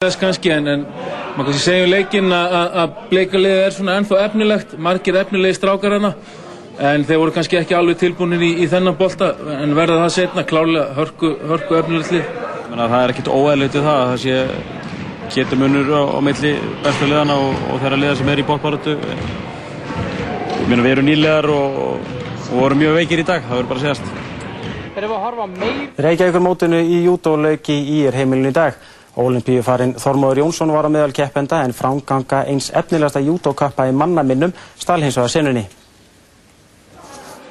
þess kannski en, en maður kannski segja um leikinn að bleikaliðið er svona ennþá efnilegt, margir efnilegi strákar hana en þeir voru kannski ekki alveg tilbúinir í, í þennan bolta en verða það setna klálega hörku, hörku efnilegt lið. Það er ekkert óæðilegt við það að það sé getur munur á, á milli bestu liðana og, og þeirra liða sem er í bóttbáratu. Við erum nýlegar og, og vorum mjög veikir í dag, það verður bara að segjast. Reykjavíkur mótinu í júdóleiki í er heimilinu í dag. Ólimpíufarinn Þormóður Jónsson var á meðal keppenda en framganga eins efnilegasta júdókappa í mannaminnum stál hins vegar sinnunni.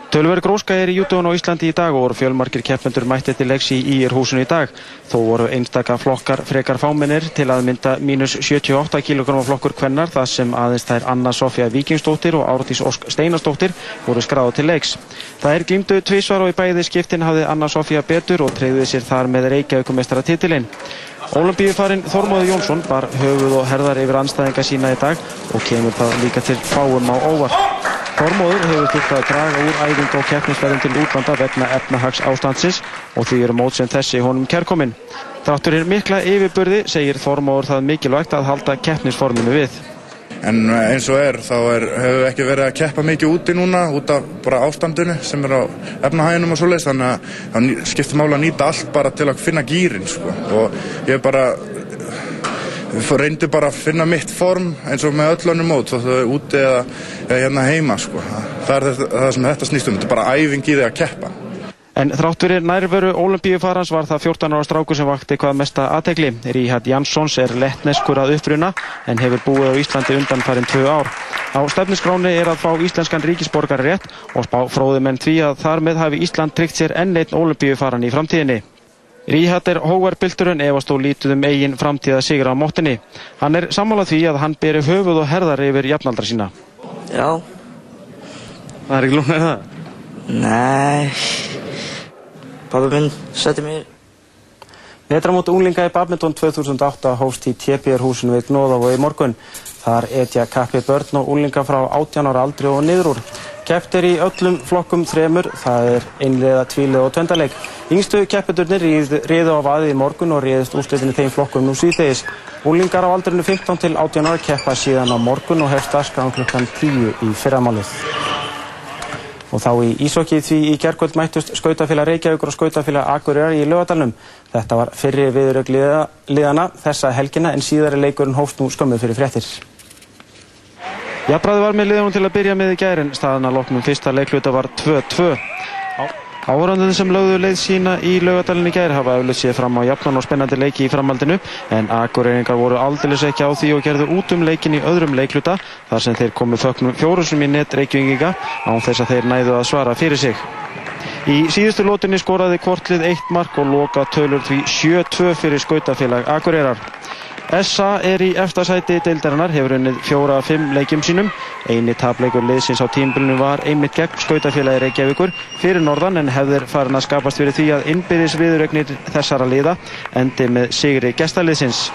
Tölverð gróska er í júdón á Íslandi í dag og voru fjölmarkir keppendur mættið til leiks í Ír húsinu í dag. Þó voru einstaka flokkar frekar fámennir til að mynda mínus 78 kg flokkur kvennar þar sem aðeins þær Anna Sofja Víkingsdóttir og Áratís Ósk Steinastóttir voru skráðu til leiks. Það er glýmdu tvísvar og í bæði skiptin hafði Anna Sofja betur og treyði sér þar með Reykjavíkumestara titilinn. Ólimpíufarinn Þormóður Jónsson bar höfuð og herðar yfir anstæðinga sína í dag og kemur það líka til fáum á óvart. Þormóður hefur þurft að draga úr æfing og keppnisverðin til útlanda vegna efnahags ástandsins og því eru mótsinn þessi honum kærkominn. Þáttur er mikla yfirbörði, segir Þormóður það mikilvægt að halda keppnisforminu við. En eins og er, þá er, hefur ekki verið að keppa mikið úti núna, út af bara ástandinu sem er á efnahæginum og svoleiðis, þannig að það skiptir mála að nýta allt bara til að finna gýrin, sko. Og ég bara við reyndi bara að finna mitt form eins og með öll annum mót, þó þau er úti eða, eða hérna heima sko. Það er þetta, það sem þetta snýst um, þetta er bara æfing í því að keppa. En þrátt fyrir nærveru ólimpíufarans var það 14 ára stráku sem vakti hvað mesta aðtegli. Ríhard Janssons er lettneskur að uppruna en hefur búið á Íslandi undan farin 2 ár. Á stefniskráni er að fá íslenskan ríkisborgari rétt og spá fróðum en því að þar með hafi Ísland tryggt sér enn einn ólimpíufaran í framtíðinni. Ríhat er hóverpilturinn efast og lítið um eigin framtíða sigra á móttinni. Hann er sammálað því að hann beri höfuð og herðar yfir jafnaldra sína. Já. Það er ekki lúna er það? Nei. Pappi minn setti mér. Vetramót unglinga í Badminton 2008 hóst í TPR húsinu við Gnóðavogi morgun. Þar etja kappi börn og unglinga frá 18 ára aldri og niður úr. Keppt er í öllum flokkum þremur, það er einlega, tvílega og tvendaleik. Yngstu keppeturnir riðu á vaði í morgun og riðist úrslitinni þeim flokkum nú síðdegis. Úlingar á aldrinu 15 til 18 ára keppa síðan á morgun og hefst aðskan klukkan 10 í fyrramálið. Og þá í Ísokki því í gerðkvöld mættust skautafélag Reykjavíkur og skautafélag Akureyrar í lögadalunum. Þetta var fyrri viðrögliðana þessa helgina en síðari leikurinn hófst nú skömmuð fyrir fréttir. Jafnbræði var með liðunum til að byrja með í gærin. Staðan að loknum fyrsta leikluta var 2-2. Áhörandun sem lögðu leið sína í laugadalinn í gæri hafa auðvitað séð fram á jafnan og spennandi leiki í framhaldinu en akureyringar voru aldeilis ekki á því og gerðu út um leikin í öðrum leikluta þar sem þeir komu fögnum fjórusum í net reykjunginga án þess að þeir næðu að svara fyrir sig. Í síðustu lótunni skoraði Kvortlið eitt mark og loka tölur því 7-2 fyrir skautafélag Akureyrar. SA er í eftirsæti deildarinnar, hefur unnið fjóra að fimm leikjum sínum. Eini tapleikur liðsins á tímbilinu var einmitt gegn skautafélagi Reykjavíkur fyrir norðan en hefðir farin að skapast fyrir því að innbyrðis viðrögnir þessara liða endi með sigri gestaliðsins.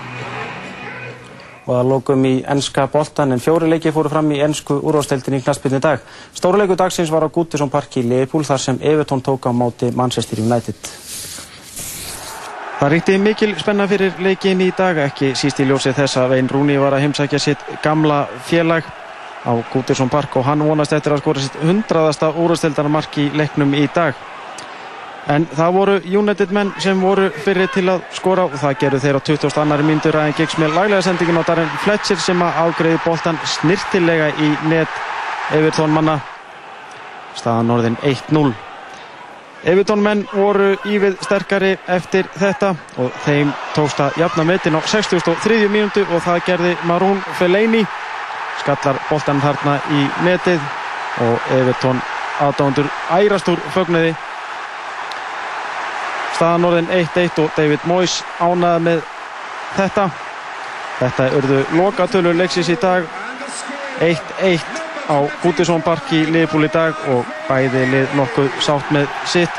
Og það lókum í ennska boltan en fjóri leiki fóru fram í ennsku úrvásteildin í knaspinni dag. Stóruleiku dagsins var á Gútisson park í Leipúl þar sem Evertón tók á móti Manchester United. Það ríkti mikil spenna fyrir leikin í dag, ekki síst í ljósið þess að Vein Rúni var að heimsækja sitt gamla félag á Gútirsson Park og hann vonast eftir að skora sitt hundraðasta úrasteldarmark í leiknum í dag. En það voru United menn sem voru fyrir til að skora og það gerðu þeir á 22. myndur aðeins gegn með laglega sendingin á Darren Fletcher sem að ágreiði boltan snirtilega í net Evertón manna. Staðan orðin 1-0. Evertón menn voru ívið sterkari eftir þetta og þeim tókst að jafna metin á 63. mínútu og það gerði Marún Fellaini. Skallar boltan þarna í netið og Evertón aðdándur ærast úr fögnuði. Staðan orðin 1-1 og David Moyes ánaði með þetta. Þetta urðu lokatölur leiksins í dag. 1-1 á Gútisson Park í í dag og bæði lið nokkuð sátt með sitt.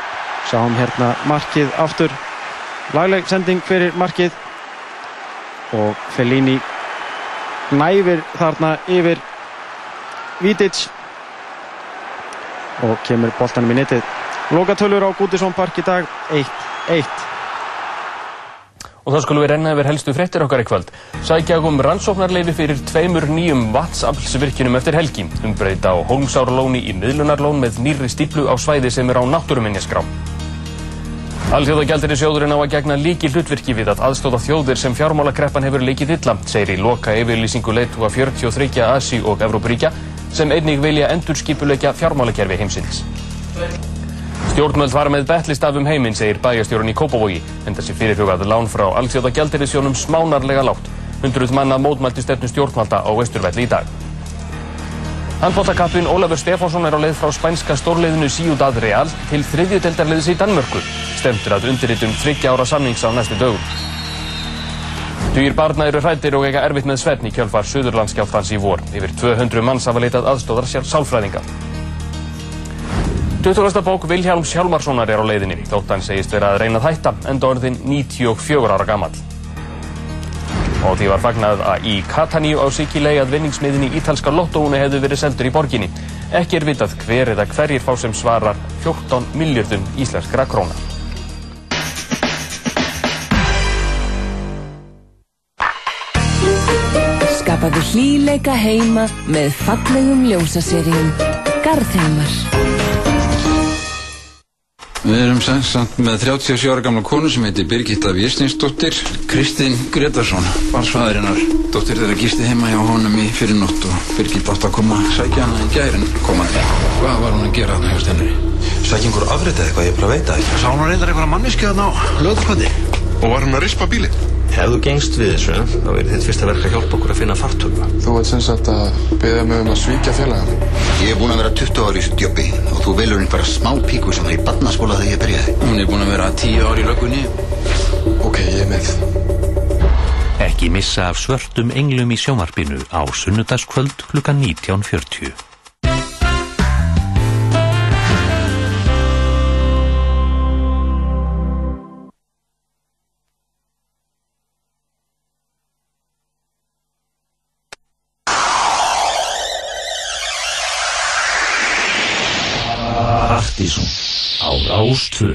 Sáum hérna markið aftur. Lagleg sending fyrir markið. Og Fellini næfir þarna yfir Vítić og kemur boltanum í netið. Lokatölur á Gútisson Park í dag. 1-1 Og þá skulum við renna yfir helstu fréttir okkar í kvöld. Sækja um rannsóknarleifi fyrir tveimur nýjum vatnsaflsvirkjunum eftir helgi. Umbreyta á Holmsárlóni í miðlunarlón með nýri stíplu á svæði sem er á náttúruminjaskrá. Alþjóðagjaldir í sjóðurinn á að gegna líki hlutverki við að aðstóða þjóðir sem fjármálakreppan hefur leikið illa, segir í loka yfirlýsingu leitu að 43 Asi og Evrópuríkja sem einnig vilja endurskipuleikja fjármálakerfi heimsins. Stjórnmöld fara með betlistaf um heiminn, segir bæjastjórun í Kópavogi, en þessi fyrirhugað lán frá Alþjóðagjaldirisjónum smánarlega látt. Hundruð manna mótmælti stefnu stjórnvalda á Vesturvelli í dag. Handbóttakappin Ólafur Stefánsson er á leið frá spænska stórleiðinu Ciudad Real til þriðjudeldarleiðis í Danmörku. Stemtur að undirritum þryggja ára samnings á næstu dögum. Dugir barna eru hrættir og eiga erfitt með svefn í kjölfar Suðurlandskjáftans í vor. Yfir 200 manns hafa leitað aðstóðar sér sálfræðinga. 20. bók Vilhjálms Hjálmarssonar er á leiðinni. Þótt hann segist vera að reyna að hætta, enda orðin 94 ára gammal. Og því var fagnað að í Kataníu á Sikilei að vinningsmiðin í ítalska lottóunu hefði verið seldur í borginni. Ekki er vitað hver eða hverjir fá sem svarar 14 miljardum íslenskra króna. Skapaðu hlýleika heima með fallegum ljósaseríum. Garðheimar. Við erum samt með 37 ára gamla konu sem heitir Birgitta Vierstinsdóttir, Kristinn Gretarsson, barsfæðurinnar. Dóttir þeirra gisti heima hjá honum í fyrir nótt og Birgitt átt að koma að sækja hana í gærin komandi. Hvað var hún að gera hana hjá stennari? Sækja einhver afritið eitthvað, ég bara veit það ekki. Sá hún reyndar einhverja manniski þarna á löðskvöldi og var hún að rispa bílinn. Ef þú gengst við þessu, þá er þitt fyrsta verk að hjálpa okkur að finna fartöku. Þú veit sem sagt að beða mig um að svíkja félagann. Ég er búinn að vera 20 ári í þessu djópi og þú velur einn bara smá píku sem var í barnaskóla þegar ég byrjaði. Hún er búinn að vera 10 ári í löggunni. Ok, ég er með. Ekki missa af svörtum englum í sjómarpinu á sunnudagskvöld klukkan 19.40. Partíson á Rástvö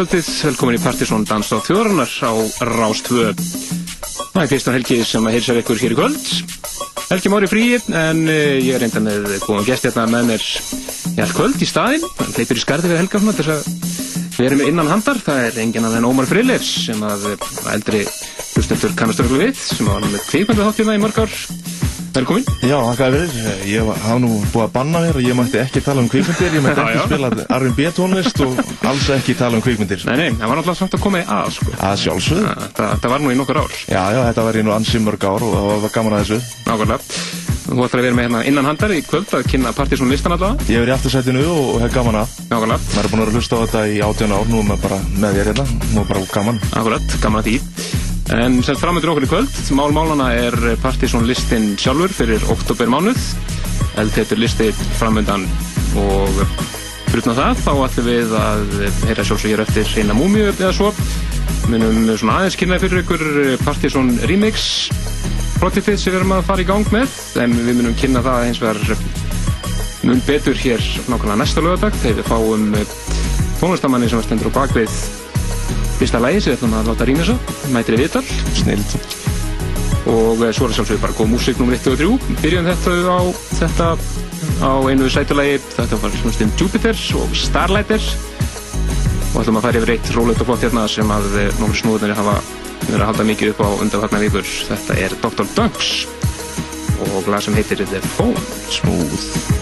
Gangakvöldið, velkomin í Partisón Dans á þjóðarinnar á Rástvö. Það er Kristján Helgi sem að heilsa ykkur hér í kvöld. Helgi Mári frí, en uh, ég er reynda með góðan gest hérna með mér í all kvöld í staðinn. Hann hleypir í skarði við Helga þess að við erum innan handar. Það er engin að þenn Ómar Freyleifs sem að eldri hlustendur kannastöru við, sem var með kvikmyndu þáttina í mörg ár. Velkomin. Já, þakka fyrir. Ég hafa nú búið að banna mér og ég mætti ekki tala um kvikmyndir, ég mætti ekki spila R&B tónlist og alls ekki tala um kvikmyndir. Nei, nei, það var náttúrulega samt að koma í að, sko. Að sjálfsögðu. Það var nú í nokkur ár. Já, já, þetta var í nú ansið mörg ár og það var gaman að þessu. Nákvæmlega. Þú ætlar að vera með hérna innan handar í kvöld að kynna Partíson listan allavega. Ég er í aftursætinu og hef gaman að. Nákvæmlega. Maður er búin að hlusta á þetta í 18 ár, nú er maður bara með þér hérna, nú er bara gaman. Akkurat, gaman að því. En sem framöndur okkur í kvöld, mál málana er Partíson listin sjálfur fyrir oktober mánuð. Eldheitur listi framöndan og fyrir það þá ætlum við að heyra sjálfsög hér eftir eina múmiu eða svo. Munum svona aðeins kynnaði fyrir ykkur Partíson remix projektið sem við erum að fara í gang með. En við munum kynna það hins vegar mun betur hér nákvæmlega næsta lögadag þegar við fáum tónlistamanni sem stendur á bakvið fyrsta lægi sem við ætlum að láta rýna svo mætir í viðtal. Snild og svo er það sjálfsögur bara góð músík nr. 1 og 3 byrjum þetta á þetta á einu sætulegi þetta var svona stund Jupiter og Starlighter og ætlum að fara yfir eitt rólegt og flott hérna sem að nógur snúðunir hafa verið að halda mikið upp á undanfarnar vikur. Þetta er Dr. Dunks og lag sem heitir The Phone Smooth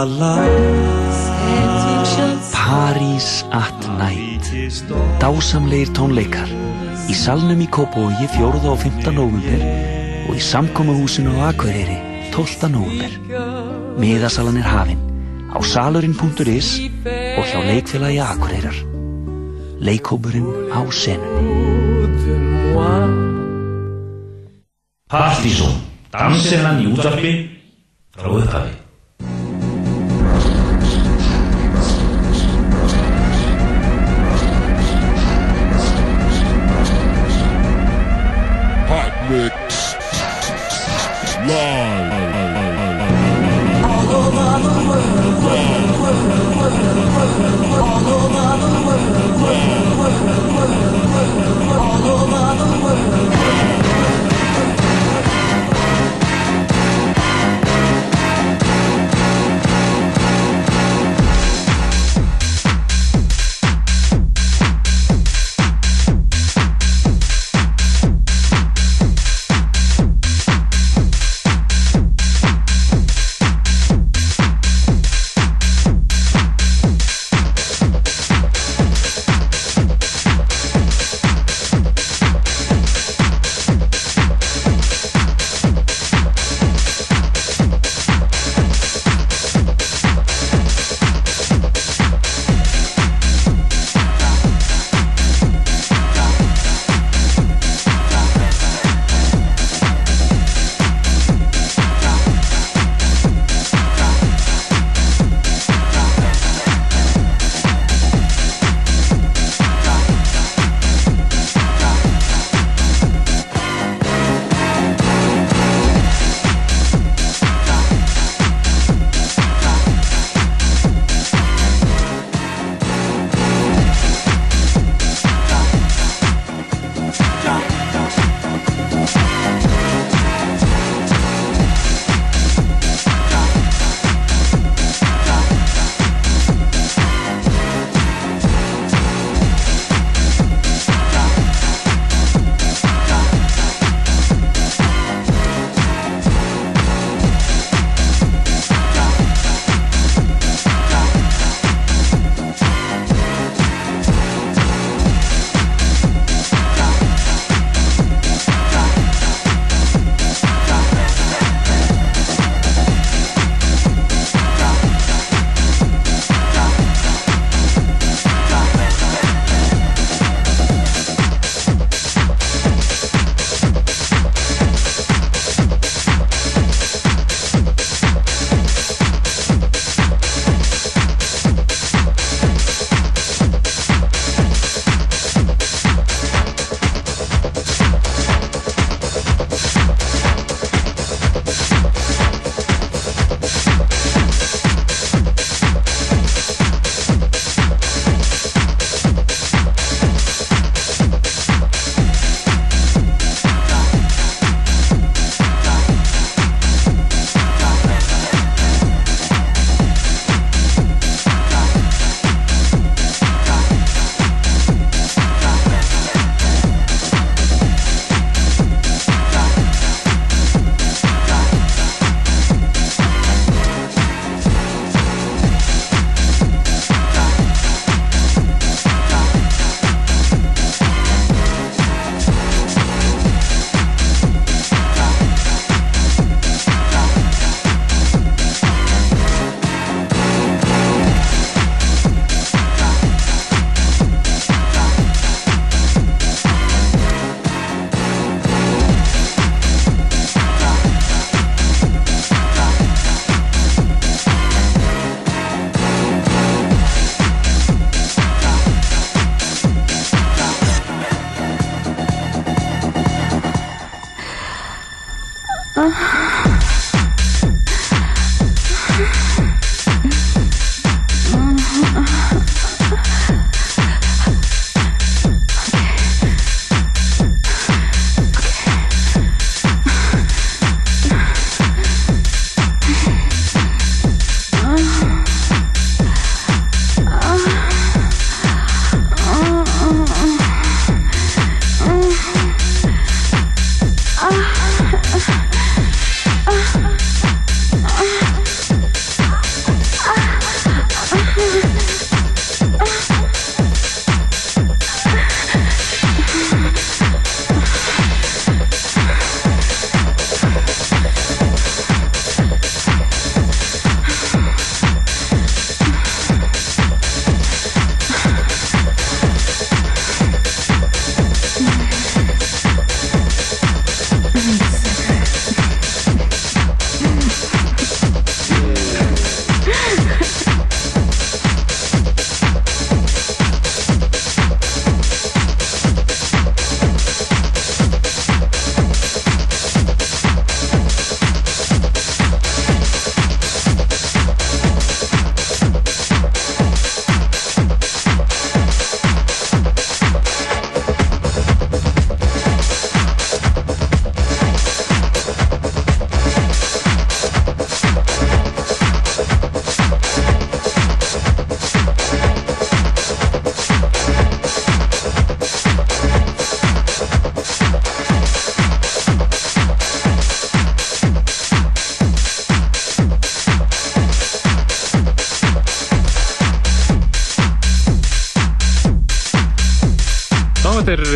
þetta lag París at night Dásamlegir tónleikar Í salnum í Kópói 4. og 5. nóvumber og í samkommahúsinu á Akureyri 12. nóvumber Miðasalan er hafinn á salurinn.is og hjá leikfélagi Akureyrar Leikhópurinn á senunni Partizón, dansinnan í útvarpi frá upphafi.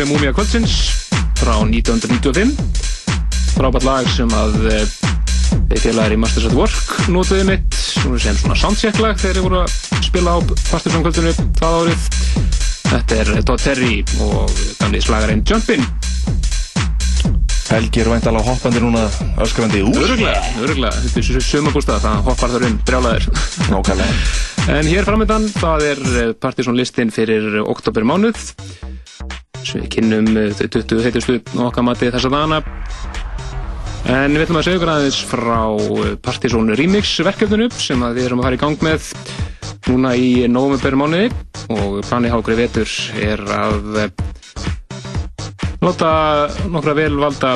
Er Múmia Kvöldsins frá 1995. Frábært lag sem að eh, þeir félagar í Masters at Work notuði mitt sem svona soundcheck lag þegar þeir voru að spila á Partisan kvöldinu það árið. Þetta er Todd Terry og gamli slagarinn Jumpin. Helgi er væntalega hoppandi núna öskrandi úr. Öruglega, öruglega. Þetta er sumabústað, það hoppar þar um brjálæðir. Nákvæmlega. En hér framöndan, það er Partisan listin fyrir oktober mánuð við kynnum eh, þau 20 heitustu okkar mati þessa dagana. En við ætlum að segja ykkur aðeins frá Partisan Remix verkefninu sem við erum að fara í gang með núna í november mánuði og planið hákri vetur er að eh, láta nokkra velvalda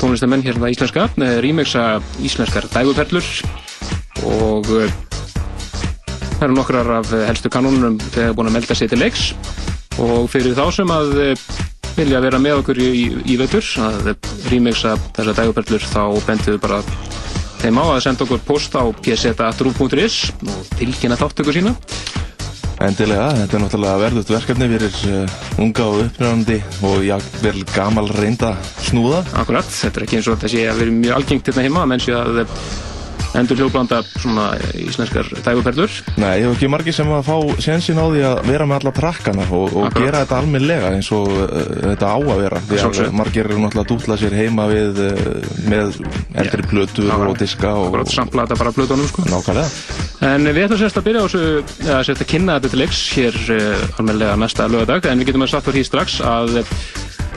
tónlistamenn hérna íslenska remixa íslenskar dæguperlur. Og eh, það eru nokkrar af helstu kanónunum þegar búin að melda sér til leiks og fyrir þá sem að eh, vilja vera með okkur í, í vetur að remixa þessar dæguperlur þá bendum við bara þeim á að senda okkur post á pseta.ru.is og tilkynna þáttöku sína Endilega, þetta er náttúrulega verðut verkefni fyrir uh, unga og uppnöðandi og já, vel gamal reynda snúða. Akkurat, þetta er ekki eins og þetta sé að vera mjög algengt hérna heima, menn sé að endur hljóðblanda svona íslenskar dæguperlur. Nei, ég hef ekki margir sem að fá sensin á því að vera með alla trakkana og, og gera þetta almenlega eins og uh, þetta á að vera. Því að margir eru náttúrulega að dútla sér heima við uh, með eldri plötur og diska og... Akkurat, sampla þetta bara plötunum, sko. Nákvæmlega. En við ætlum sérst að byrja á þessu, eða sérst að kynna þetta til leiks hér uh, almenlega næsta lögadag, en við getum að fyrir því strax að uh,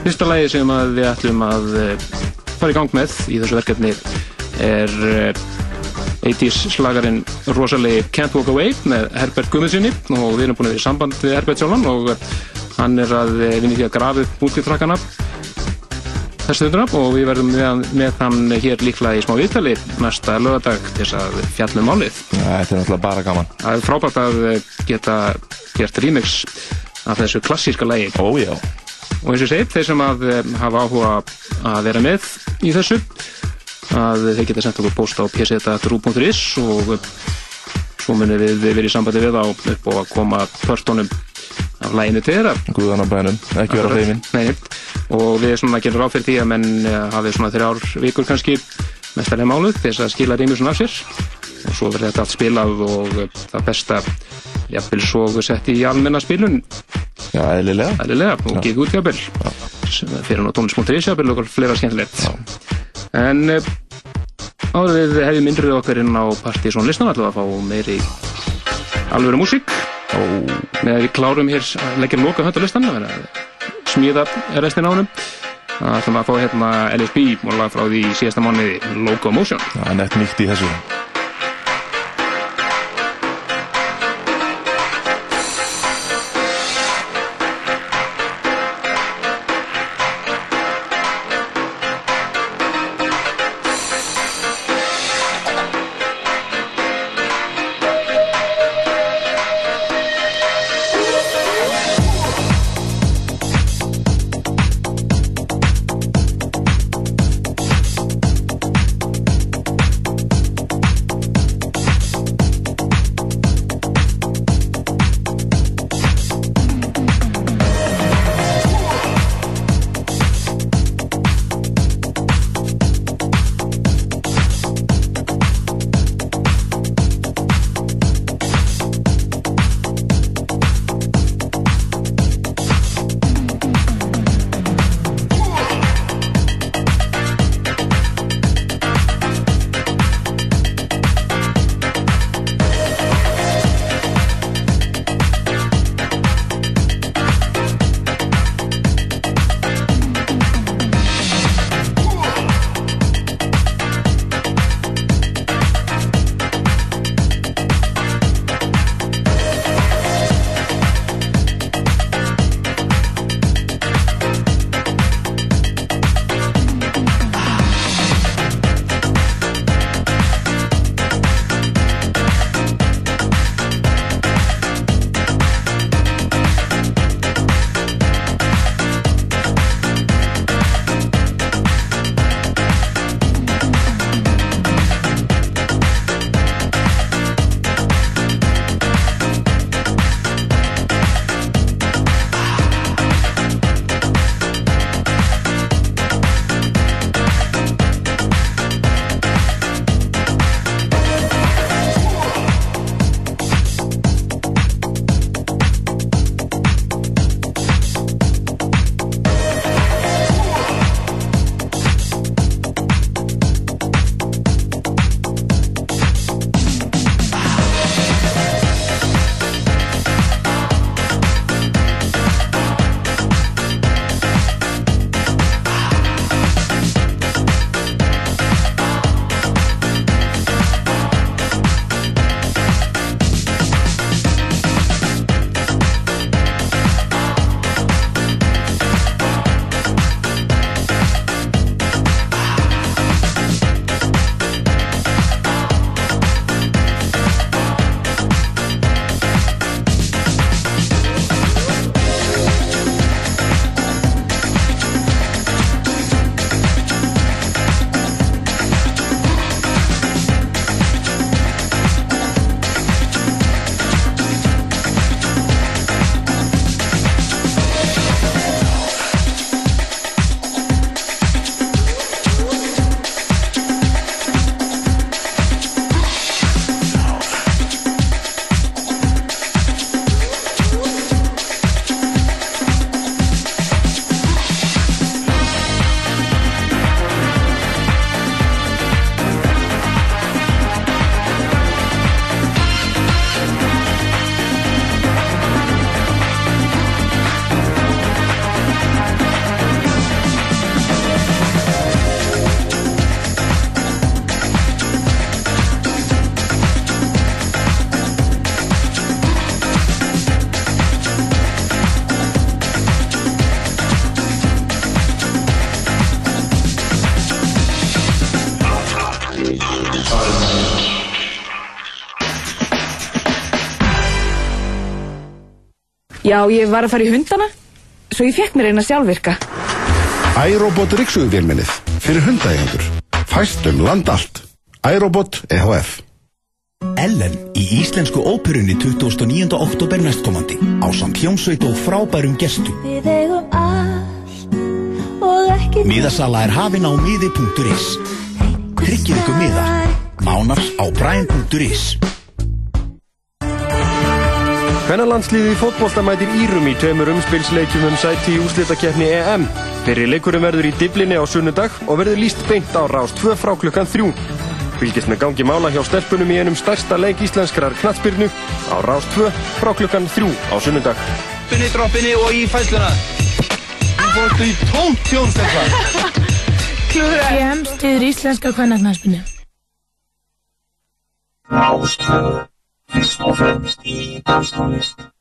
fyrsta lagi sem að við ætlum að uh, fara í gang með í þessu verkefni er uh, 80s slagarinn rosalegi Can't Walk Away með Herbert Guðmundssoni og við erum búin að vera í samband við Herbert sjálfan og uh, hann er að vinna í því að grafa upp múltitrakkana þessu stunduna og við verðum með, með hann hér líklega í smá viðtali næsta lögadag til þess að fjallum málið. Þetta er náttúrulega bara gaman. Það er frábært að geta gert remix af þessu klassíska lægi. Ó, já. Og eins og ég segi, þeir sem að eh, hafa áhuga að vera með í þessu, að þeir geta sendt okkur post á pseta.ru.is og svo munum við verið í sambandi við á upp og að koma pörtunum af læginu til þeirra. Guðan á bænum, ekki vera hreyfin. Nei, og við svona gerum ráð fyrir því að menn eh, hafi svona þrjár vikur kannski mestarlega máluð þess að skila svona af sér. Og svo verður þetta allt spilað og eh, það besta jafnvel svo sett í almenna spilun. Já, eðlilega. eðlilega og gefið út jafnvel. Sem fyrir nú tónlis.is jafnvel og fleira skemmtilegt. En eh, áður við hefum myndrið okkar inn á Partizón listan alltaf að fá meiri alvöru músík. Og með að við klárum hér að leggja loka hönd á listan að smíða restin á honum Það ætlum að fá hérna LSB lag frá því síðasta mánuði Locomotion. Það er nett nýtt í þessu. Já, ég var að fara í hundana, svo ég fekk mér eina sjálfvirka. iRobot Ríksuguvélmennið fyrir hundaeigendur. Fæst um land allt. iRobot E EHF. Ellen í Íslensku óperunni 29. oktober næstkomandi á samt hljómsveit og frábærum gestum. Við eigum allt og ekki Miðasala er hafin á miði.is. Tryggið ykkur miða. Nánar á bræn.is. Hvennalandsliði í fótbolta mætir Írum í tveimur umspilsleikjum um sæti í úslitakefni EM. Fyrir leikurum verður í Diblinni á sunnudag og verður líst beint á rás 2 frá klukkan 3. Fylgist með gangi mála hjá stelpunum í einum stærsta leik íslenskrar knatsbyrnu á rás 2 frá klukkan 3 á sunnudag. Droppinni, droppinni og í fæsluna. Þú fórstu í tónt tjónstakvar. Klúra. Ég hemst yfir íslenska kvennarknarsbyrnu. Rás 2 Słowem i tam jest.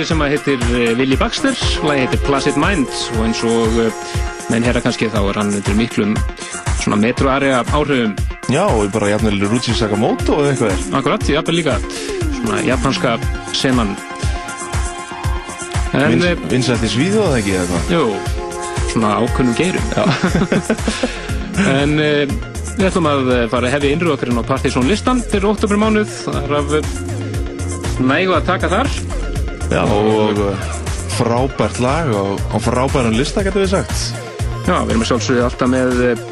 Náðingi sem að heitir eh, Willi Baxter, lagi heitir Placid Mind og eins og eh, menn herra kannski þá er hann undir miklum svona metroarea áhrifum. Já, og bara jafnvel Ruchi Sakamoto eða eitthvað er. Akkurat, jafnvel líka svona japanska senan. En, Vins, eh, vinsætt í Svíþjóð ekki eða eitthvað? Jú, svona ákunnum geirum. en við ætlum að eh, fara að hefja innröðu okkur inn á Partizón listan fyrir oktobermánuð. Það er af eh, nægu að taka þar. Já, og uh, frábært lag og, og frábæran lista getur við sagt. Já, við erum að sjálfsögðu alltaf með eh,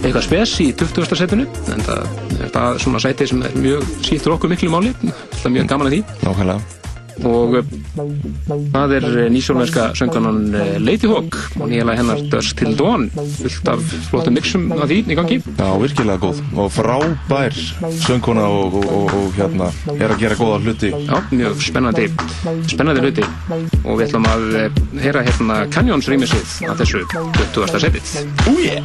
eitthvað spes í 20. setinu en það er það svona sæti sem er mjög sýttur okkur miklu máli alltaf mjög gaman að því Nákvæmlega og eh, það er nýsjólvenska sönganan eh, Lady Hawk og nýjalega hennar Dusk Till Dawn fullt af flottum mixum af því í gangi Já, virkilega góð og frábær söngkona og, og, og, og hérna er að gera góða hluti. Já, mjög spennandi spennandi hluti og við ætlum að eh, heyra hérna Canyons rýmisið af þessu 20. setið Ú yeah!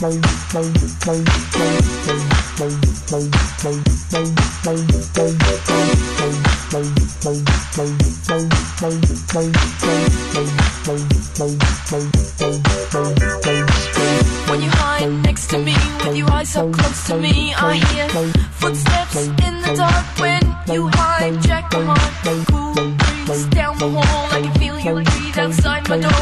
When you hide next to me, with your eyes so close to me, I hear footsteps in the dark. When you hijack my heart, cool breeze down the hall. I can feel you breathe outside my door.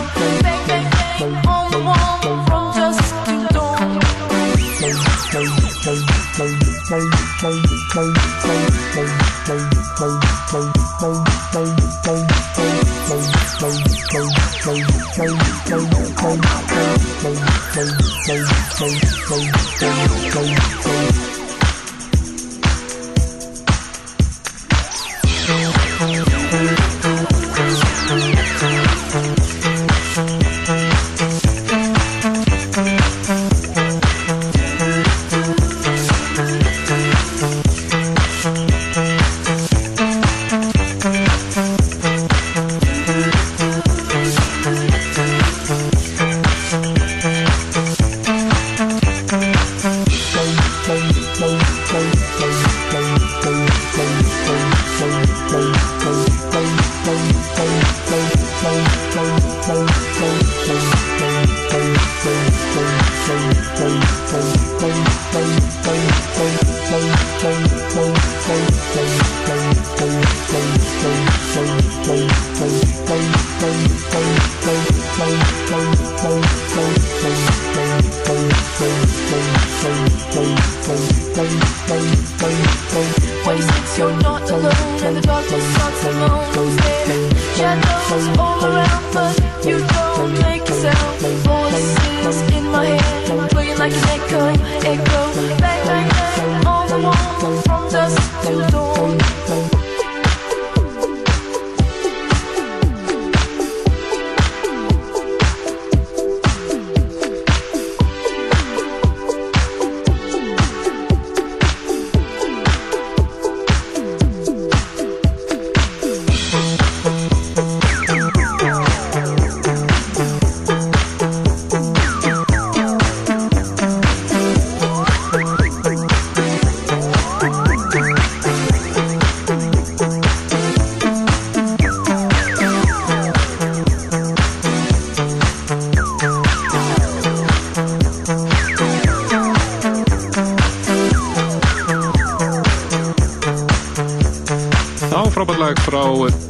Frábært lag frá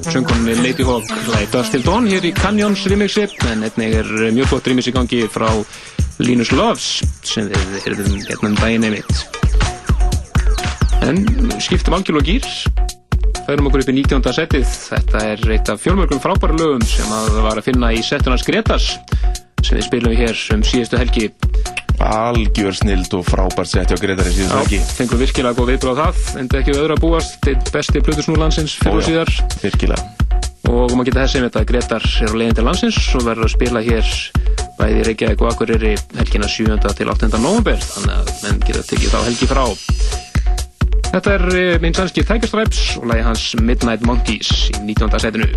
söngunni Lady Hawk lagi Dust Till Dawn hér í Canyons remixi. En einnig er mjög gott remix í gangi frá Linus Loves sem við erum hérna um daginn einmitt. En skiptum algjörlega gýr færum okkur upp í 19. setið. Þetta er eitt af fjölmörgum frábæra lögum sem að var að finna í setunars Gretas sem við spilum hér um síðustu helgi algjör snild og frábært sett hjá Gretari síðan ekki fengum virkilega góð viðbröð á það enda ekki við öðru að búast til besti plötusnúr landsins fyrir og síðar virkilega og maður geta þessi með þetta Gretar er á leiðin til landsins og verður að spila hér bæði Reykjavík og Akureyri helgina 7. til 8. november þannig að menn geta tekið þá helgi frá Þetta er eh, minn sannski Tiger Stripes og lagi hans Midnight Monkeys í 19. setinu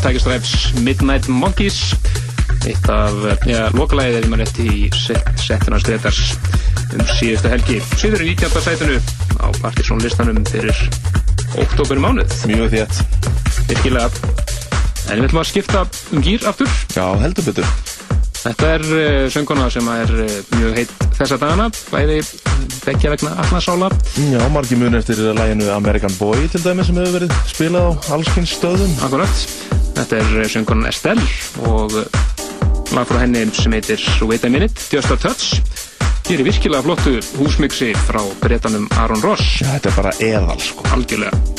Tiger Stripes Midnight Monkeys eitt af, já, lokalæðið er maður rétt í setjuna streytars um síðustu helgi síður í 19. sætunu á Partisón listanum fyrir oktober mánuð mjög þétt virkilega en við ætlum að skipta um gýr aftur já, heldur betur Þetta er eh, uh, sönguna sem er uh, mjög heitt þessa dagana, bæði vekkja vegna allasála. Já, margir mun eftir læginu American Boy til dæmi sem hefur verið spilað á allskynsstöðum. Akkurat. Þetta er eh, sjöngurinn Estelle og eh, lag frá henni sem heitir Wait a Minute, Just a Touch. Hér er virkilega flottu húsmyggsir frá breytanum Aron Ross. Já, þetta er bara eðal sko. Algjörlega.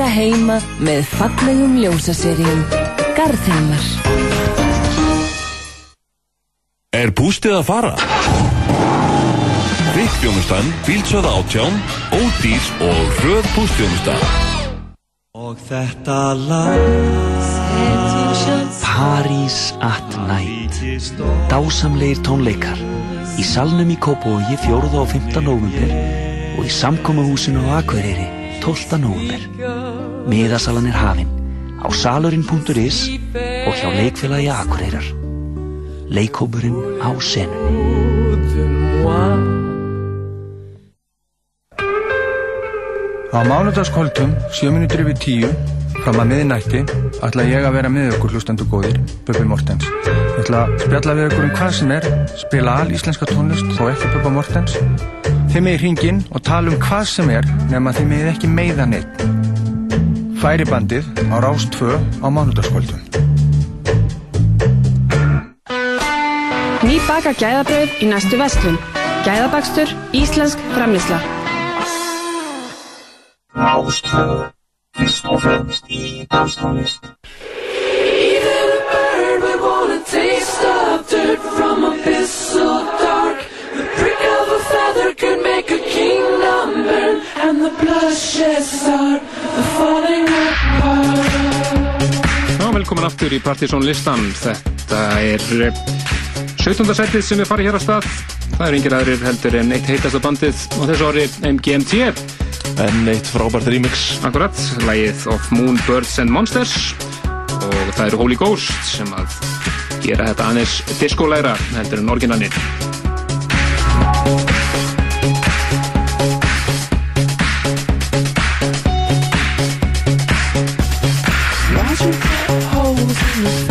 líka heima með fallegum ljósaserjum. Garðheimar. Er bústið að fara? Fikkjónustan, fílsöða átján, ódýrs og hröð bústjónustan. Og þetta lag... Paris at Night Dásamleir tónleikar Í salnum í Kópói 4. og 15. november og í samkómahúsinu á Akureyri 12. november Miðasalan er hafinn á salurinn.is og hjá leikfélagi Akureyrar. Leikhópurinn á senunni. Á mánudagskvöldum, 7.30 við 10, fram að miðinætti, ætla ég að vera með ykkur hlustendu góðir, Böbbi Mortens. Ég ætla að spjalla við ykkur um hvað sem er, spila all íslenska tónlist og ekki Böbbi Mortens. Þið með í hringin og tala um hvað sem er, nefn að þið með ekki meiðan eitt. Færibandið á Rás 2 á mánudagskvöldum. Ný baka gæðabröð í næstu vestlun. Gæðabakstur, íslensk framlýsla. Rástvö, fyrst og fremst í danstónlist. Even a bird would want a taste of dirt from abyss so dark. Kingdom burn, and the start the falling apart. Velkomin aftur í Partizón listan. Þetta er eh, 17. setið sem er farið hér á stað. Það er yngir aðrir heldur en eitt heitasta bandið og þessu ári MGMT. En eitt frábært remix. Akkurat, lagið of Moon, Birds and Monsters og það eru Holy Ghost sem að gera þetta aðeins diskolæra heldur en orginalinn. The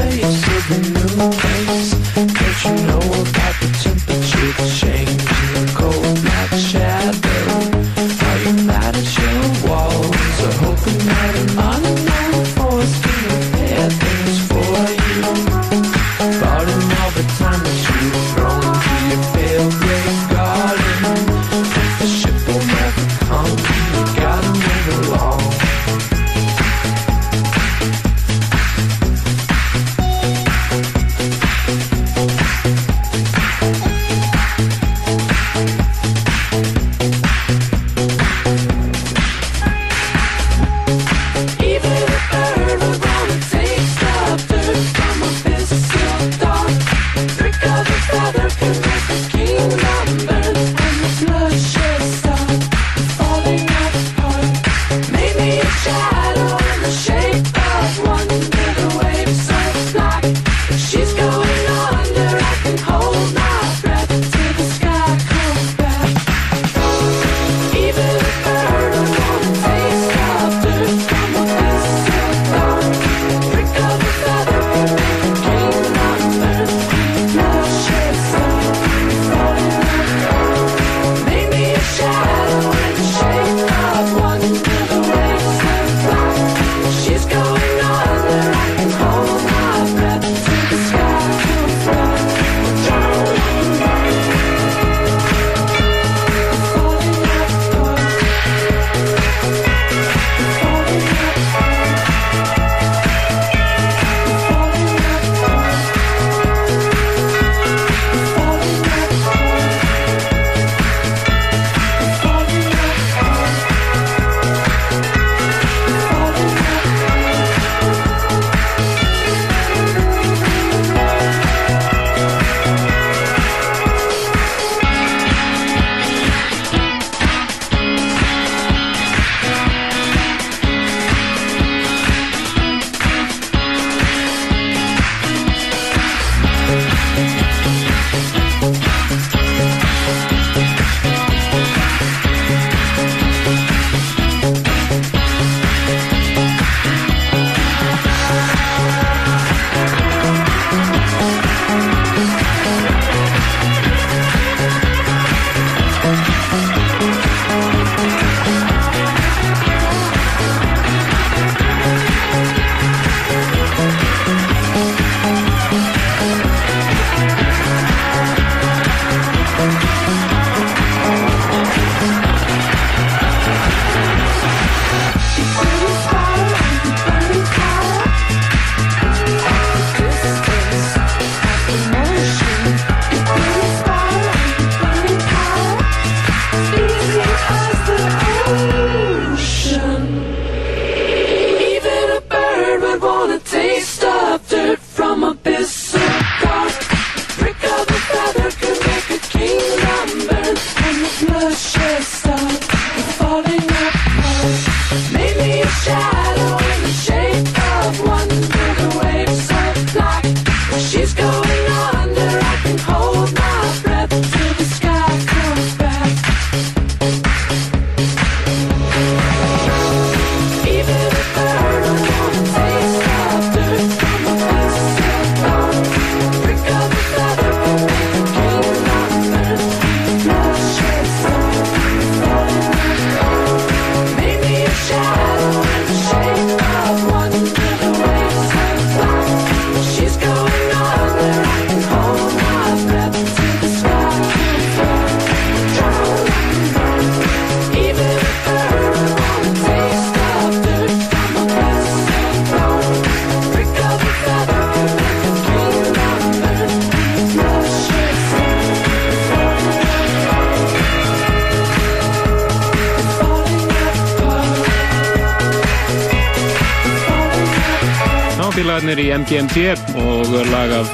MGMT og lag af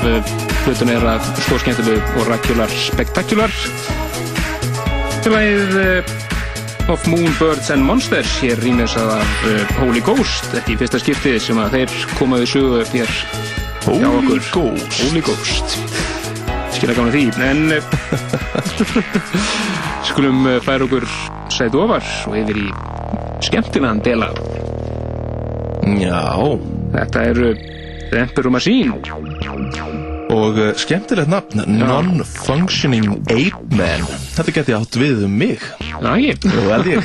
hlutun er að stórskemmtilegu Oracular Spectacular Félagið uh, Of Moon, Birds and Monsters hér rýmessað af uh, Holy Ghost ekki í fyrsta skiptið sem að þeir komaði sögu hér hjá okkur. Ghost. Holy Ghost. Skilja gána því en skulum færa okkur sætu ofar og yfir í skemmtilegan dela. Já. Þetta eru Emperor Machine Og uh, skemmtilegt nafn, Non-Functioning Ape Man. Þetta geti átt við um mig. Jú, held ég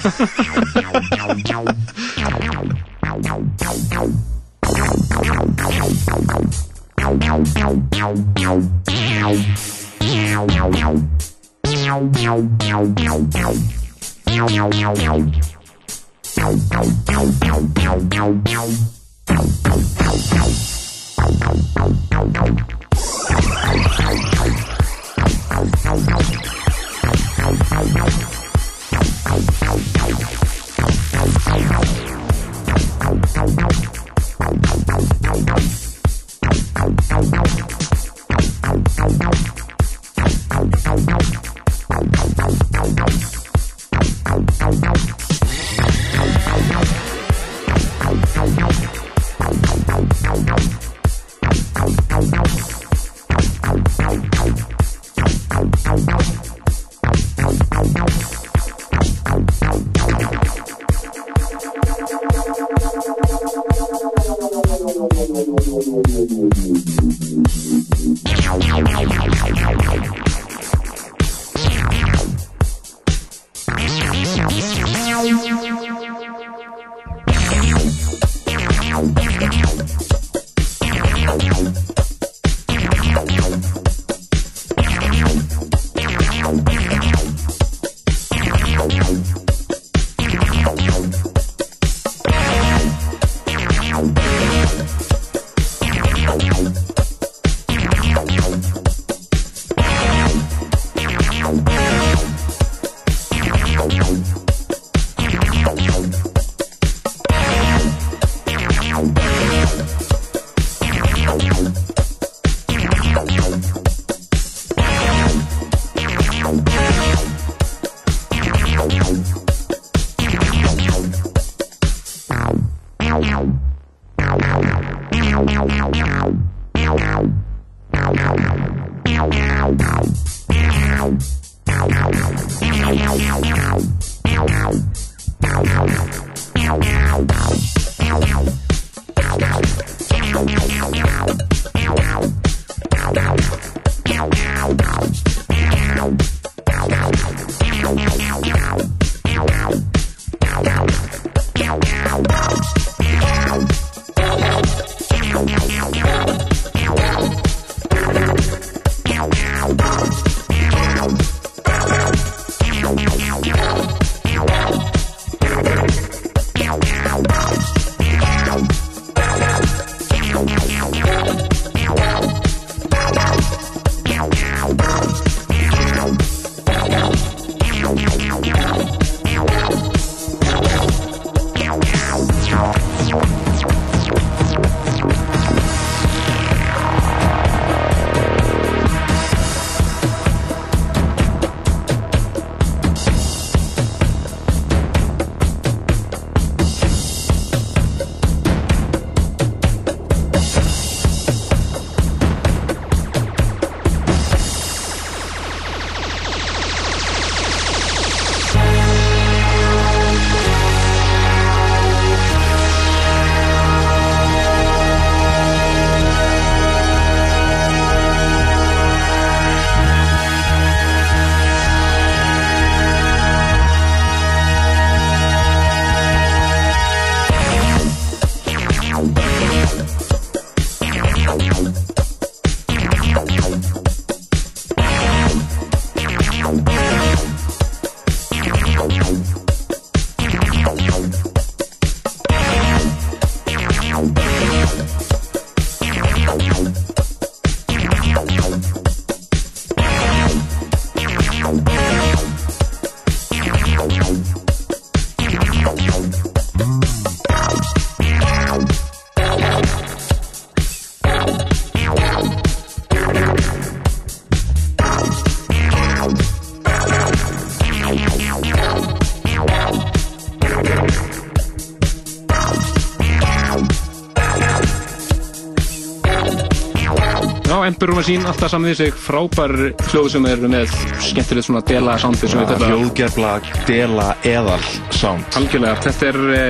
Emperor Machine, alltaf saman við sig, frábær hljóð sem eru með skemmtilegt svona dela soundi sem við kalla Hljóðgerfla, dela, eðal sound. Algjörlega, þetta er, e,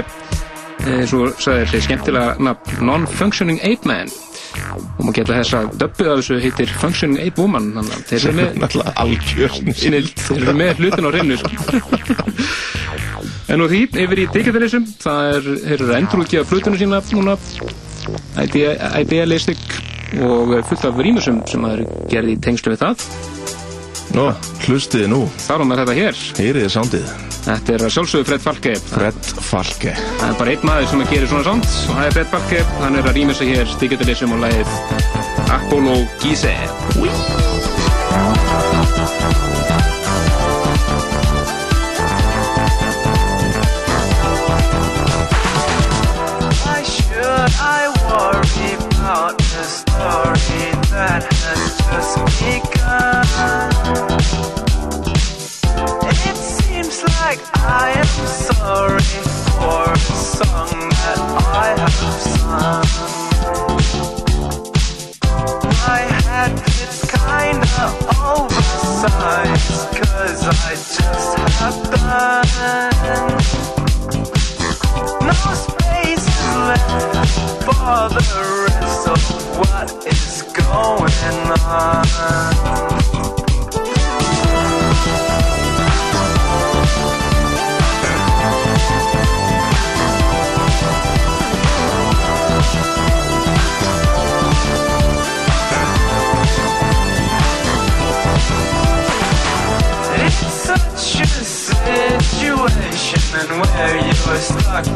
e, svo sagði þér, skemmtilega nafn, Non-Functioning Ape Man. Og maður geta þess að döbbið af þessu heitir Functioning Ape Woman þannig að þeir eru með Náttúrulega algjör snild, þeir eru með hlutin á reynu en og því, yfir í digitalism það er, þeir eru að endurútgefa flutunum sína núna. Idea- Idealistic og fullt af rýmusum sem það eru gerði í tengslu við það Nó, hlustiði nú. Þar á með þetta hér. Heyriði soundið. Þetta er að sjálfsögðu Fred Falke. Fred Falke. Það er bara einn maður sem gera svona sound og það er Fred Falke. Hann er að rýma sig hér Digitalism og lagið Apollo Gise. Where you are stuck in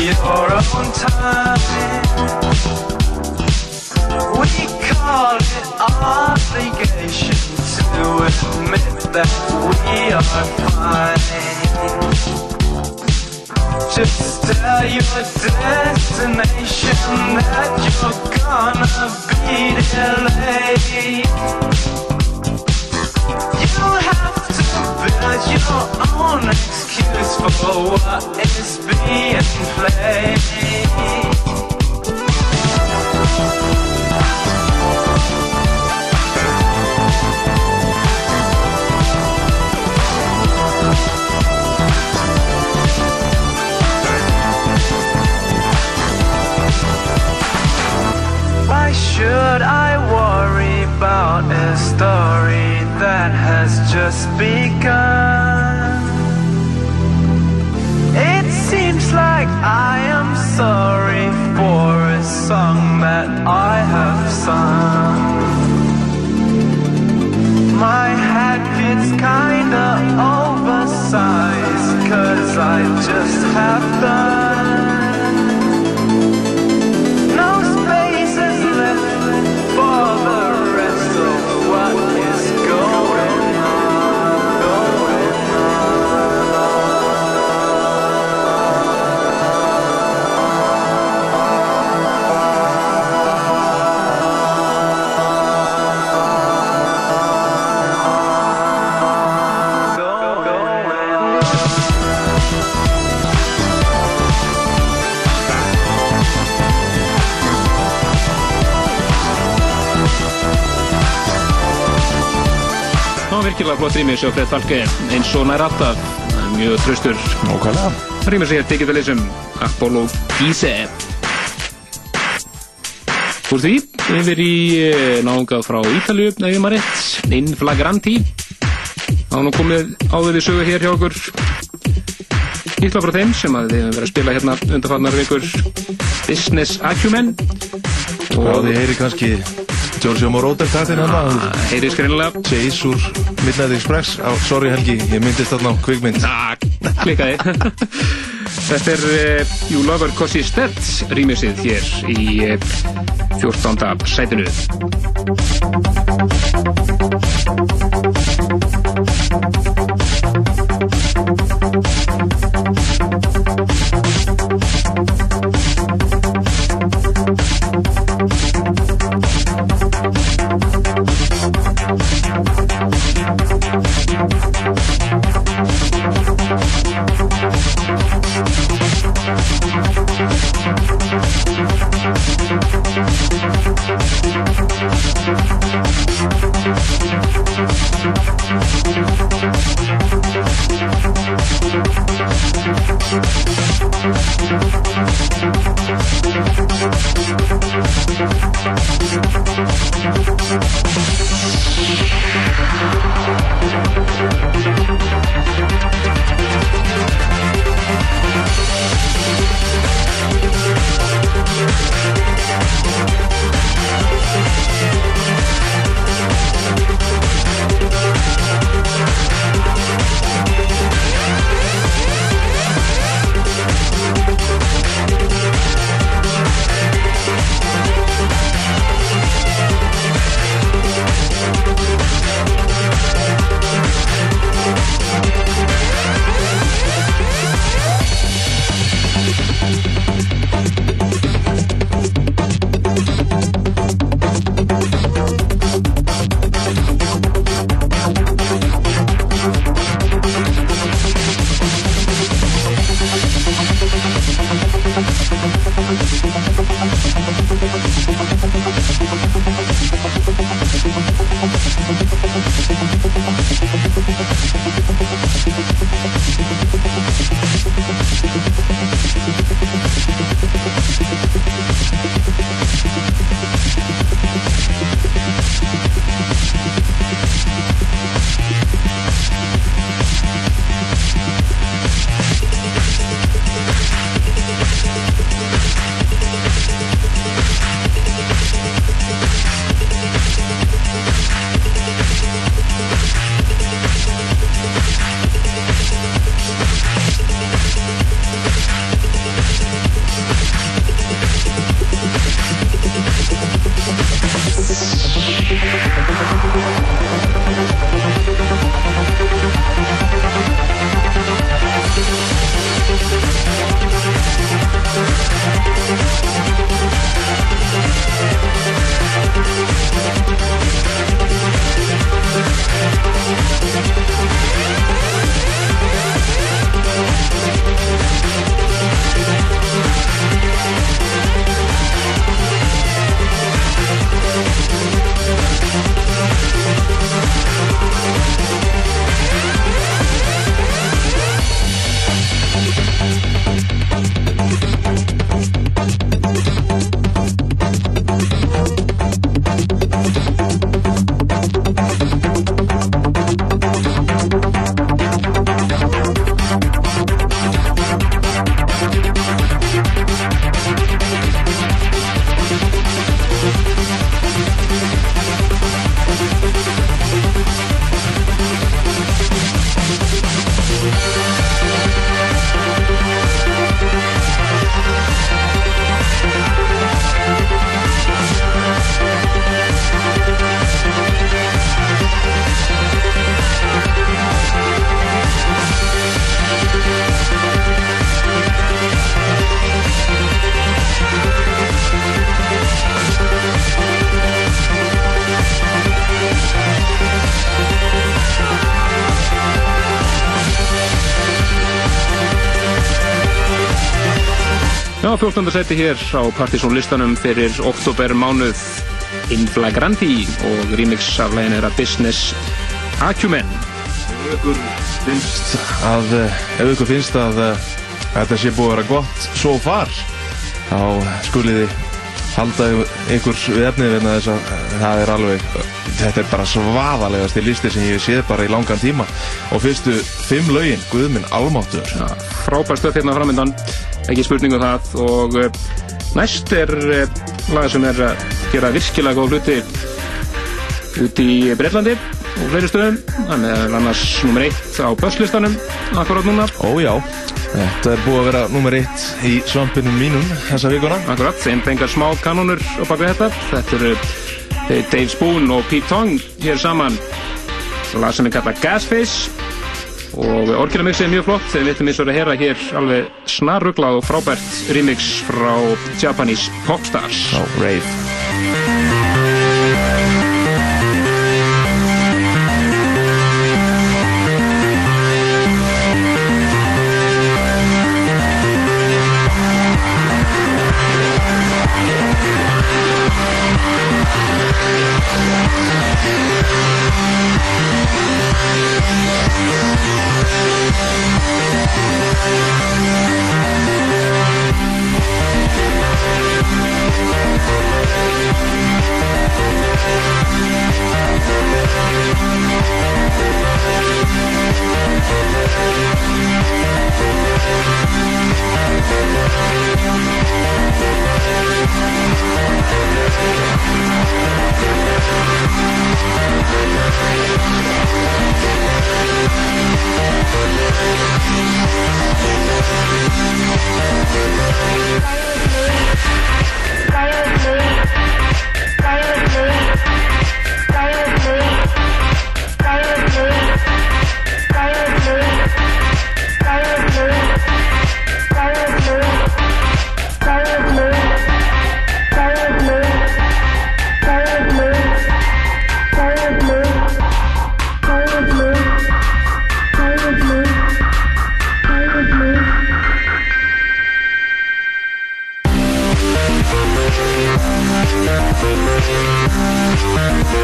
your own time. We call it obligation to admit that we are fine. Just tell your destination that you're gonna be delayed. You have to your own excuse for what is being played. Why should I worry about a story just begun? It seems like I am sorry for a song that I have sung. My hat gets kinda oversized, cause I just have done. Virkilega flott rýmis á Fred Falke eins og nær alltaf. Mjög tröstur Nókvælega Rýmis hér Digitalism Apollo Gise Úr því yfir í eh, náungað frá Ítalju ef ég maður rétt. Inflagranti Það var nú komið áður við sögu hér hjá okkur. Ítla frá þeim sem að þið hefum verið að spila hérna undarfarnar vikur. Business Acumen. Já, þið heyri kannski Giorgio Moroder taktinn hann Heyri skrinlega Chase úr Midnight Express. Á, Sorry Helgi, ég myndist þarna á kvikmynd. Ah, klikkaði. Þetta er uh, You Lover He's Dead rýmisið hér í uh, 14. sætinu 14. seti hér á Partizón listanum fyrir oktober mánuð In Flagranti og remix af lægin er að Business Acumen Ef ykkur finnst að, eh, ef ykkur finnst að eh, þetta sé búið að vera gott so far, þá skulið þið halda ykkur við efnið vegna þess að eh, það er alveg, þetta er bara svaðalegast í listi sem ég séð bara í langan tíma og fyrstu fimm lögin, Guðminn Almáttur. Já, frábær stöð hérna framöndan, ekki spurningu það og uh, næst er uh, lag sem er að gera virkilega góð hluti út í Breitlandi og fleiri stöðum, hann er annars nummer eitt á börslistanum akkurát núna. Ó já, þetta er búið að vera nummer eitt í svampinum mínum þessa vikuna. Akkurat, þeim bengar smá kanónur á baka þetta. Þetta eru eh, Dave Spoon og Pete Tong hér saman. Lag sem er kallað Gasface og orginamixið er mjög flott þegar við veitum eins og að heyra hér alveg snarruglað og frábært remix frá Japanese Popstars. Á Rave.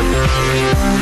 Müzik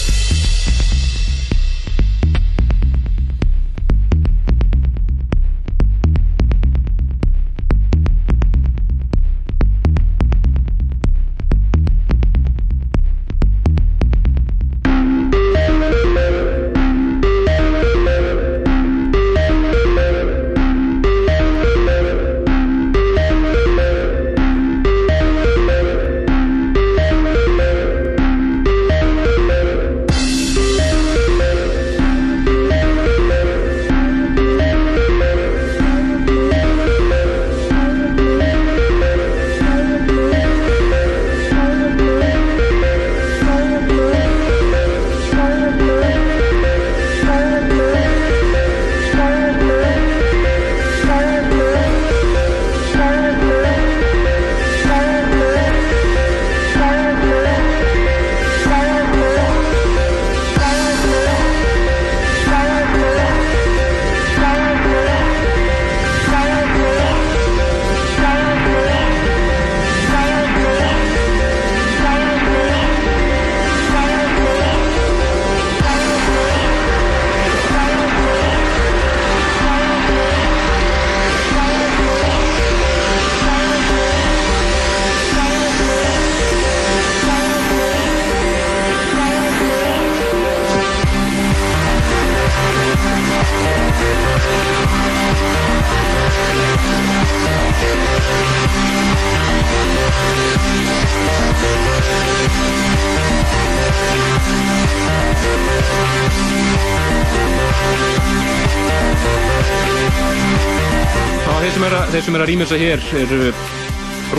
að, sem er að hér eru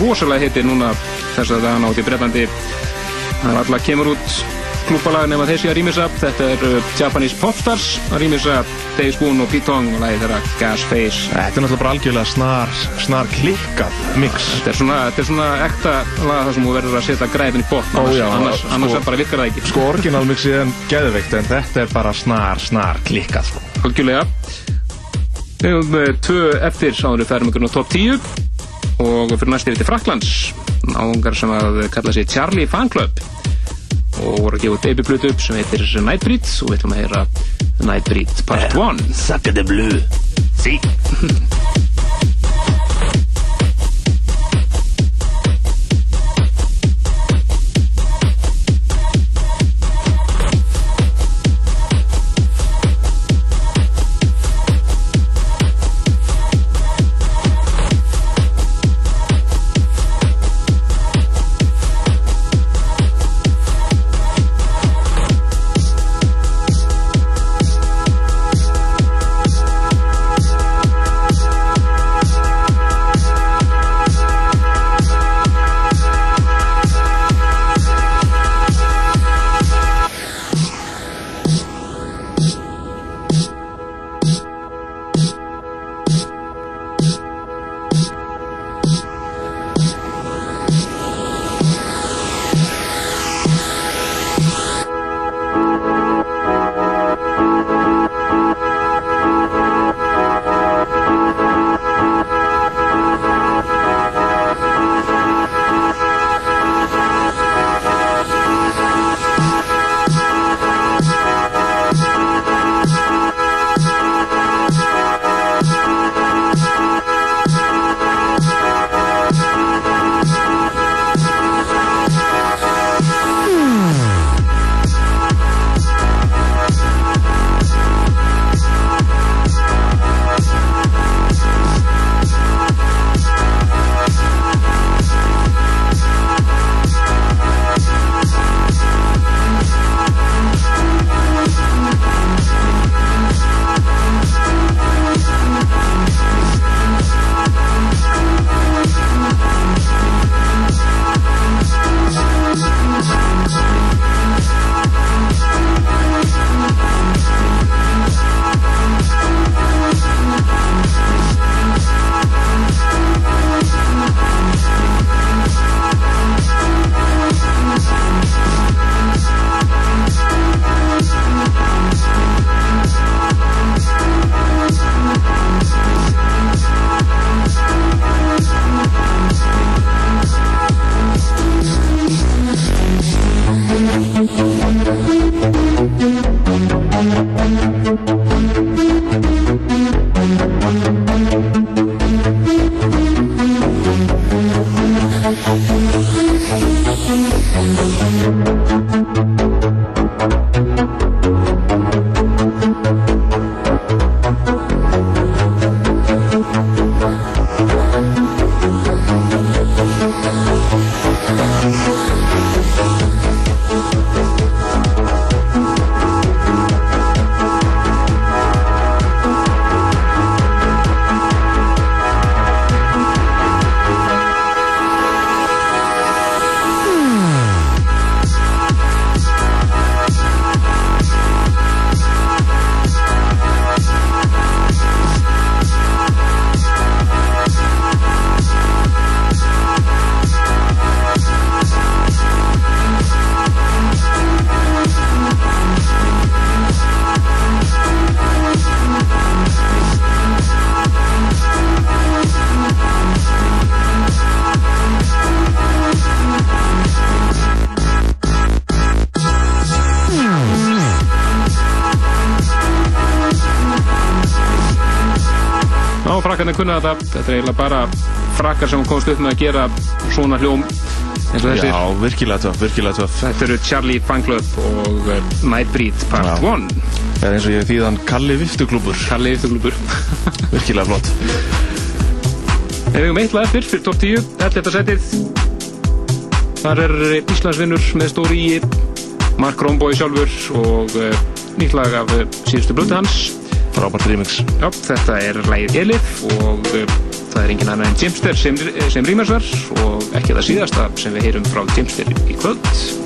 rosalega hittir núna þess að það nátt í Breitlandi. Það er alltaf kemur út klúpalag nema þessi að rýmisa. Þetta er Japanese Popstars að rýmisa Dave Spoon og Pete Tong og lagið þeirra Gas Face. Þetta er náttúrulega bara algjörlega snar, snar klikkað mix. Þetta er svona, þetta er svona ekta lag þar sem þú verður að setja græfin í Ó, annars, já, annars, sko- annars er bara virkar það ekki. Sko orginal mixið er geðveikt en þetta er bara snar, snar klikkað sko. Algjörlega. Við höfum tvö eftir áður við færum ykkur á top 10 og fyrir næst yfir til Fraklands náðungar sem að kalla sig Charlie Fan Club. Og voru að gefa debutblutu upp sem heitir Nightbreed. Og við ætlum að heyra Nightbreed Part 1 Sacre de bleu. Sí. Kunna þetta. Þetta er eiginlega bara frakkar sem komst upp með að gera svona hljóm eins og þessir. Já, virkilega töff, virkilega töff. Þetta eru Charlie Fan Club og uh, Nightbreed Part 1. Það er eins og ég þýðan Kalli Viftuklúbur. Kalli Viftuklúbur. virkilega flott. Við hefum eitt lag eftir fyrir top 10, þetta setið. Þar er Íslandsvinnur með stóri í Mark Romboy sjálfur og uh, nýtt lag af uh, síðustu blötu hans. Frábært remix. Já, þetta er lagið Elif og uh, það er engin annar en Jimster sem, sem rýmarsvar og ekki það síðasta sem við heyrum frá Jimster í kvöld.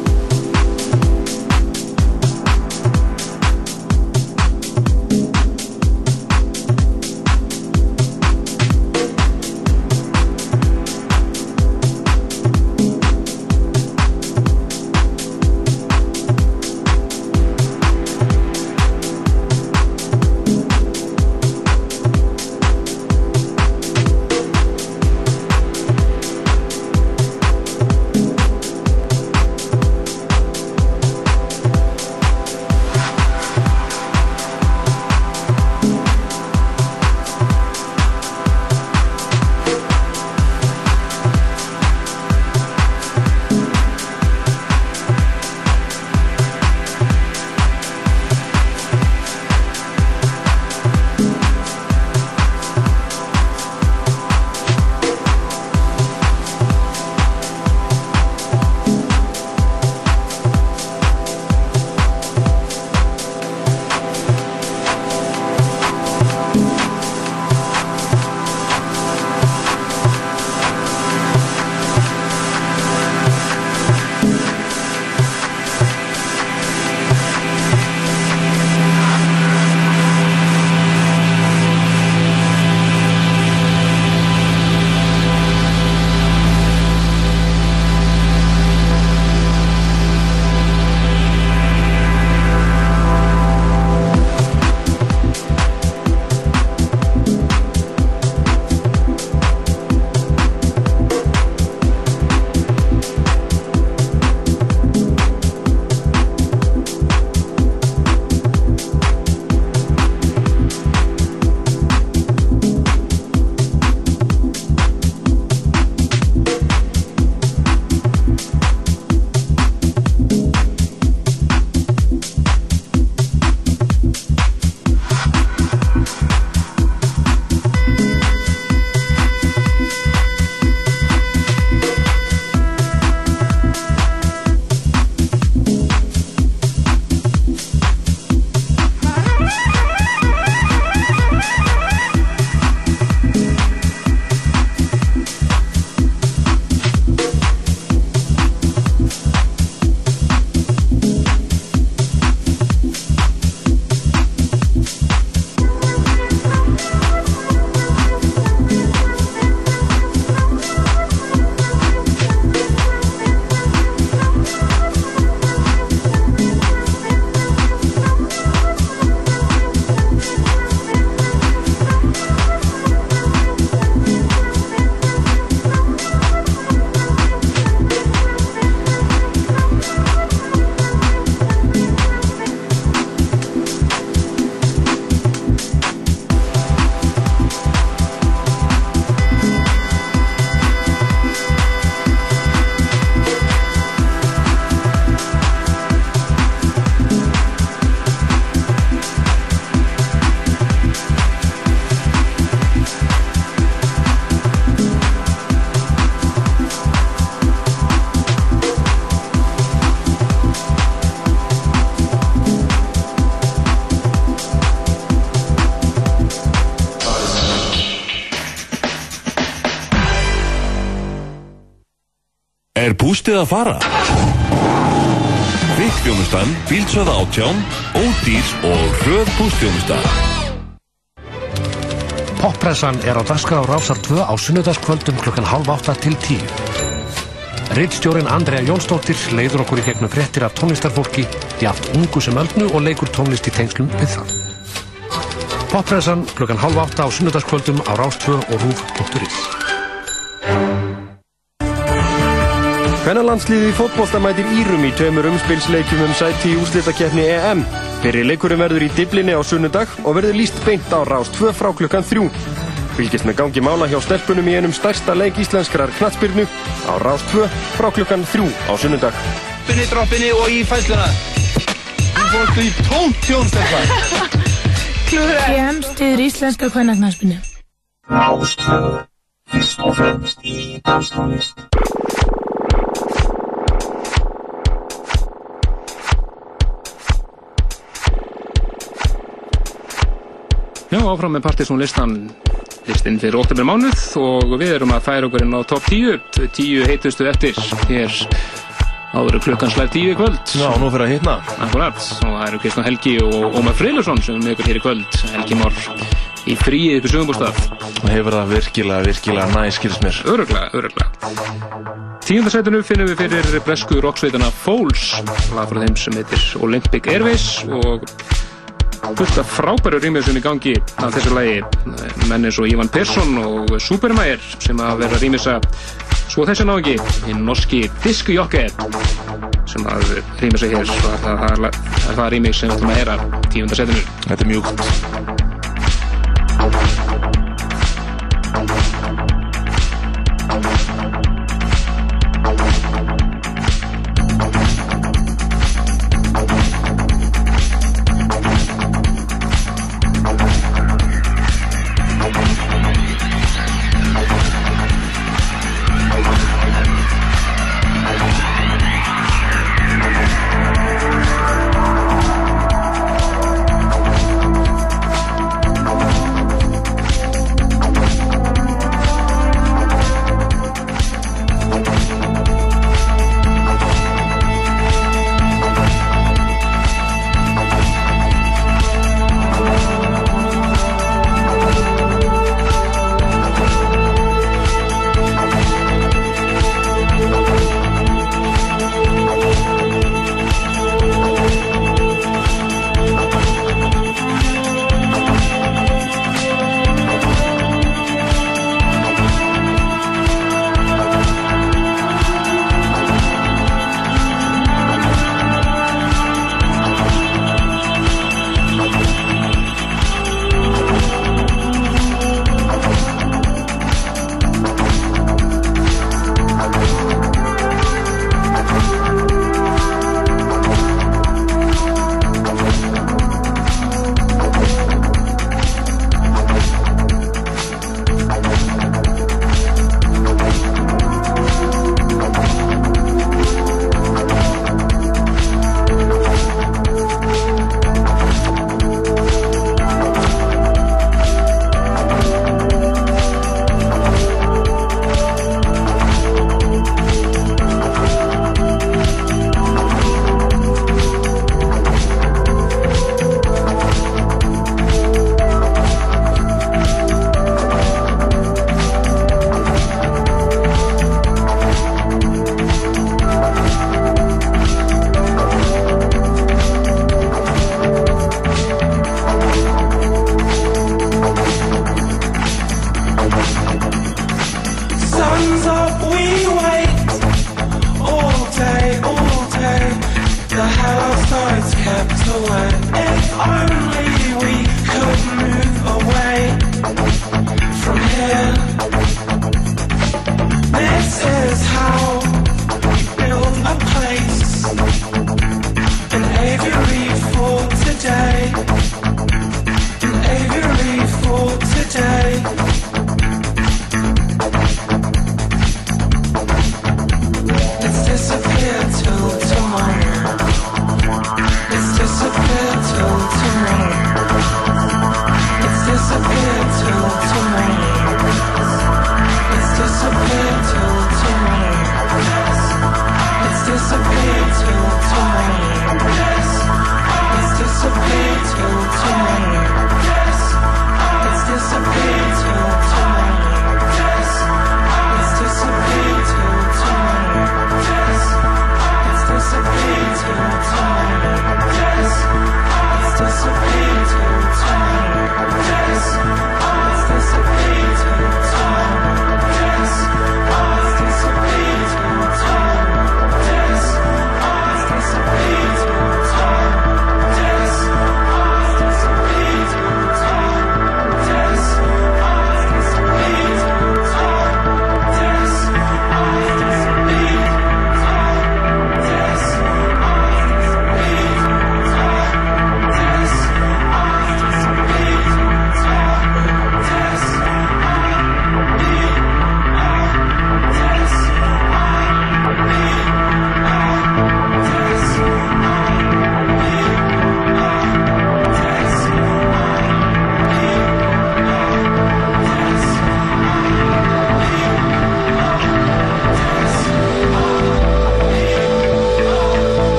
Pústið að fara? Kvikkþjónustan, Bílsöða átján, Ódís og Röð pústþjónusta. Poppressan er á dagskrá Rásar 2 á sunnudagskvöldum klukkan halv átta til tíu. Rittstjórin Andrea Jónsdóttir leiður okkur í gegnum fréttir af tónlistarfólki jafnt ungu sem öldnu og leikur tónlist í tengslum við það. Poppressan klukkan halv átta á sunnudagskvöldum á Rás 2 og rúf.is. Kvennalandsliðið í fótbolta mætir Írum í tveimur umspilsleikjum um sæti í úslitakeppni EM. Fyrir leikurinn verður í Diblinni á sunnudag og verður líst beint á Rás 2 frá klukkan 3. Fylgist með gangi mála hjá stelpunum í einum stærsta leik íslenskrar knatsbyrnu á Rás 2 frá klukkan 3 á sunnudag. Droppinni, droppinni og í fæsluna. Þú fórstu í tómt tjón, Stefán. GM styður íslenska kvennaknarsbyrnu. Rástvö, fyrst og fremst í danstónlist. Já, áfram með Partiðsson listan listinn fyrir oktober mánuð og við erum að færa okkur inn á top 10 10 heitustu eftir. Hér áður klukkan slæð 10 í kvöld. Já, nú fyrir að hitna. Akkurat, og það eru Kristján Helgi og Ómar Freylusson sem er með ykkur hér í kvöld. Helgi Mór í fríið upp í sögumbústað Og hefur það virkilega, virkilega næ, skilst mér. Öruglega, öruglega Tíundasætinu finnum við fyrir bresku rocksveitana Foles lag frá þeim sem heitir Olympic Airways og fullt af frábæru rýmisum í gangi af þessu lagi. Menn eins og Ivan Persson og Supermæir sem að vera að rýmisa svo þessi ná ekki hinn norski Diskjokke sem að rýmisa hér. Og það, er það rýmis sem ætlum að heyra tíundasætinu Þetta er mjúkt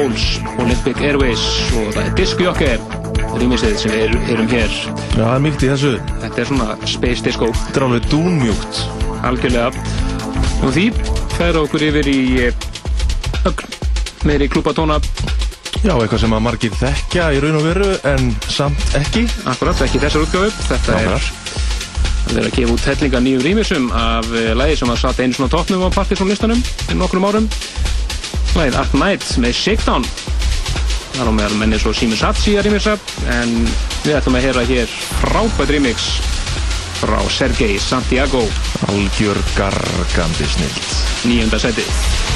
Fools, Olympic Airways og það er Disc Jockey rýmisið sem við er- erum hér. Já, það er mýkt í þessu. Þetta er svona Space Disco. Þetta er alveg dúnmjúkt. Algjörlega. Og því færa okkur yfir í eh, ögn meiri klúpatóna Já, eitthvað sem að margir þekkja í raun og veru en samt ekki. Akkurat, ekki þessar útgáfu. Þetta er að vera að gefa út hellinga nýjum rýmisum af uh, lægi sem að satt einu svona toppnum á Partisan listanum fyrir nokkrum árum Lægið At Night með Shakedown. Það er á meðal menni svo Simus Hatsi að rýmisa en við ætlum að heyra hér frábært rýmix frá Sergei Santiago. Algjör gargandi snilt Nýjunda setið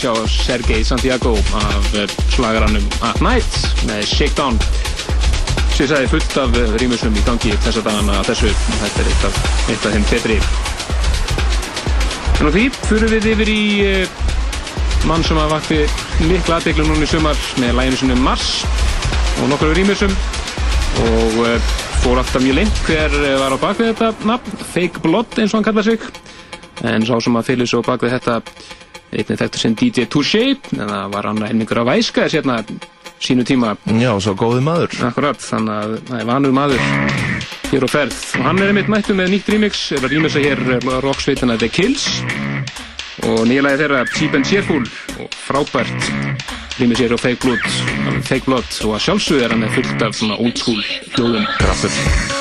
hjá Sergei Santiago af eh, slagaranum At Night með Shakedown. Sem sagði fullt af eh, remixum í gangi þessa dagana að þessu. Þetta er eitt af, eitt af þeim betri. En á því fyrir við yfir í uh, mann sem að vakti mikla aðdeglu núna í sumar með læginu sinni Mars og nokkur remixum og fór alltaf mjög lengt hver eh, var á bakvið þetta nafn Fake Blood eins og hann kallar sig. En sá sem að fylgja svo bakvið þetta einnig þekktur sem DJ Touché en það var hann einningur af æska þess hérna sínu tíma. Já, svo góði maður. Akkurat, þannig að það er vanur maður hér á ferð. Og hann er einmitt mættu með nýtt remix er að rýmisa hér rocksveitana The Kills. Og nýja lagi þeirra Cheap and Cheerful og frábært rýmis hér á Fake Blood, Fake Blood. Og að sjálfsögðu er hann með fullt af svona old school hljóðum. Rappur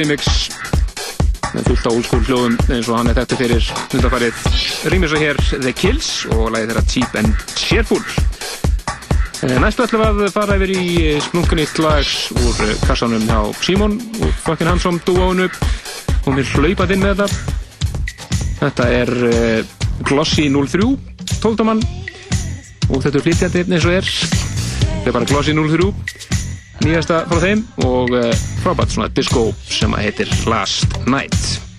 Remix. Með fullt á school hljóðum eins og hann er þetta fyrir undarfarið remisa hér The Kills og lagið þeirra Cheap and Cheerful. Eh, Næstu ætlum að fara yfir í splunkunýtt lags úr eh, kassanum hjá Simon og Fucking Handsome dúónu og við hlaupað inn með þetta. Þetta er Glossy 03 12 mann. Og þetta er flytjandi eins og er. Þetta er bara Glossy 03 nýjasta frá þeim og frábært svona disco sem heitir Last Night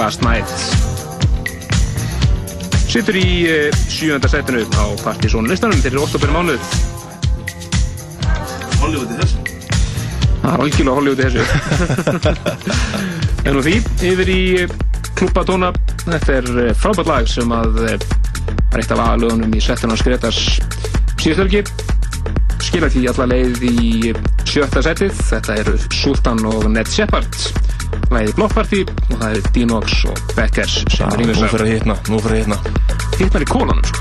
Last Night. Sittur í uh, sjújönda setinu á Partizón listanum fyrir oktober mánuð. Hollywood í þessu. Það er algjörlega Hollywood í þessu. en nú því, yfir í klúpatóna. Þetta er uh, frábært lag sem að af aðlöðunum í setinu hans Gretars síðustölgi skila því alla leið í sjötta setið þetta eru Sultan og Ned Shepard læðið Block Party og það eru Dinox og Beckers sem er nú fyrir að hitna, nú fyrir að hitna hitnar í kólanum sko.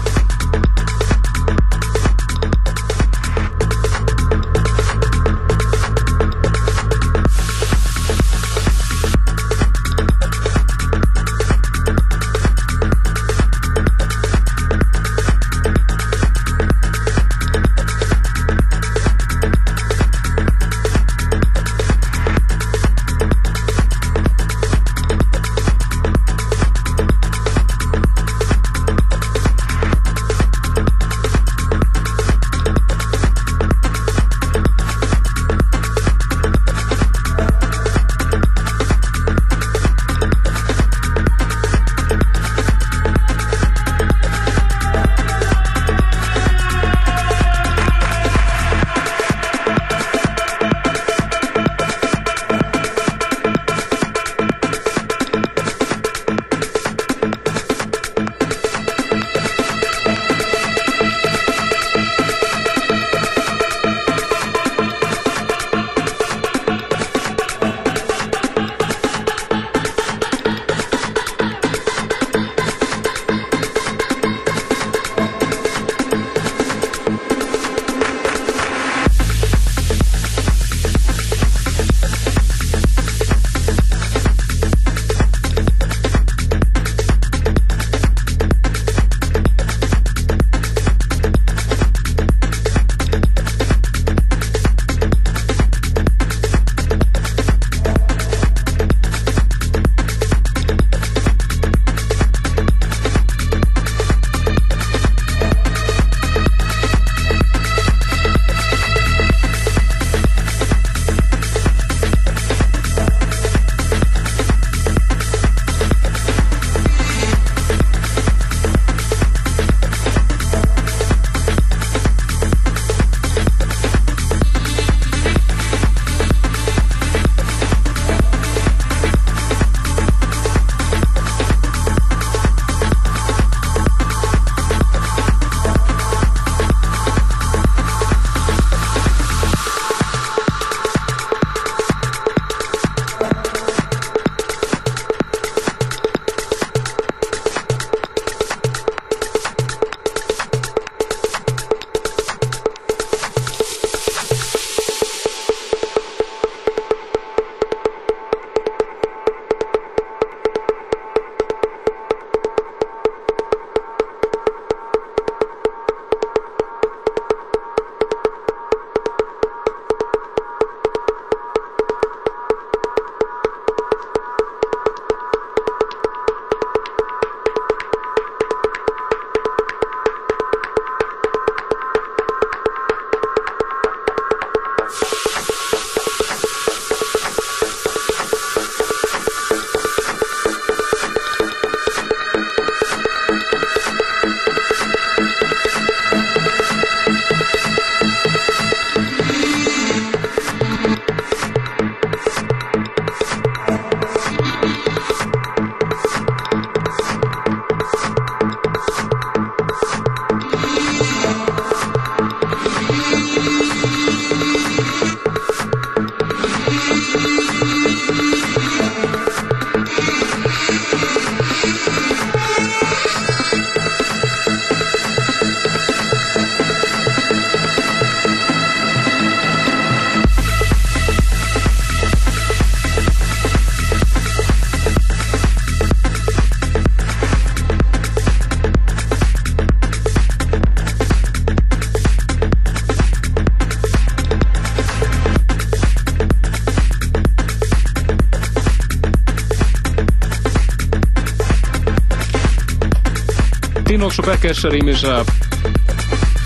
Dinox og Beckers er ímis að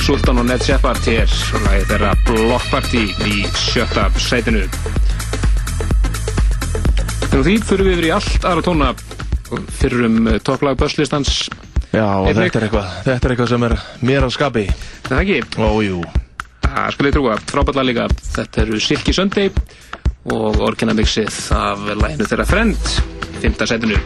Sultan og Ned Shepard hér. Og lagið þeirra Block Party í sjötta sætinu. En því fyrir við yfir í allt aðra tóna fyrir um topplag börslistans Já, og Einnig- þetta er, eitthvað, þetta er eitthvað sem er mér að skapi. Það ekki? Ó, jú. Það skal ég trúa, frábætlega líka. Þetta eru Silky Sunday og orginamixið af læginu þeirra Friend, fymta sætinu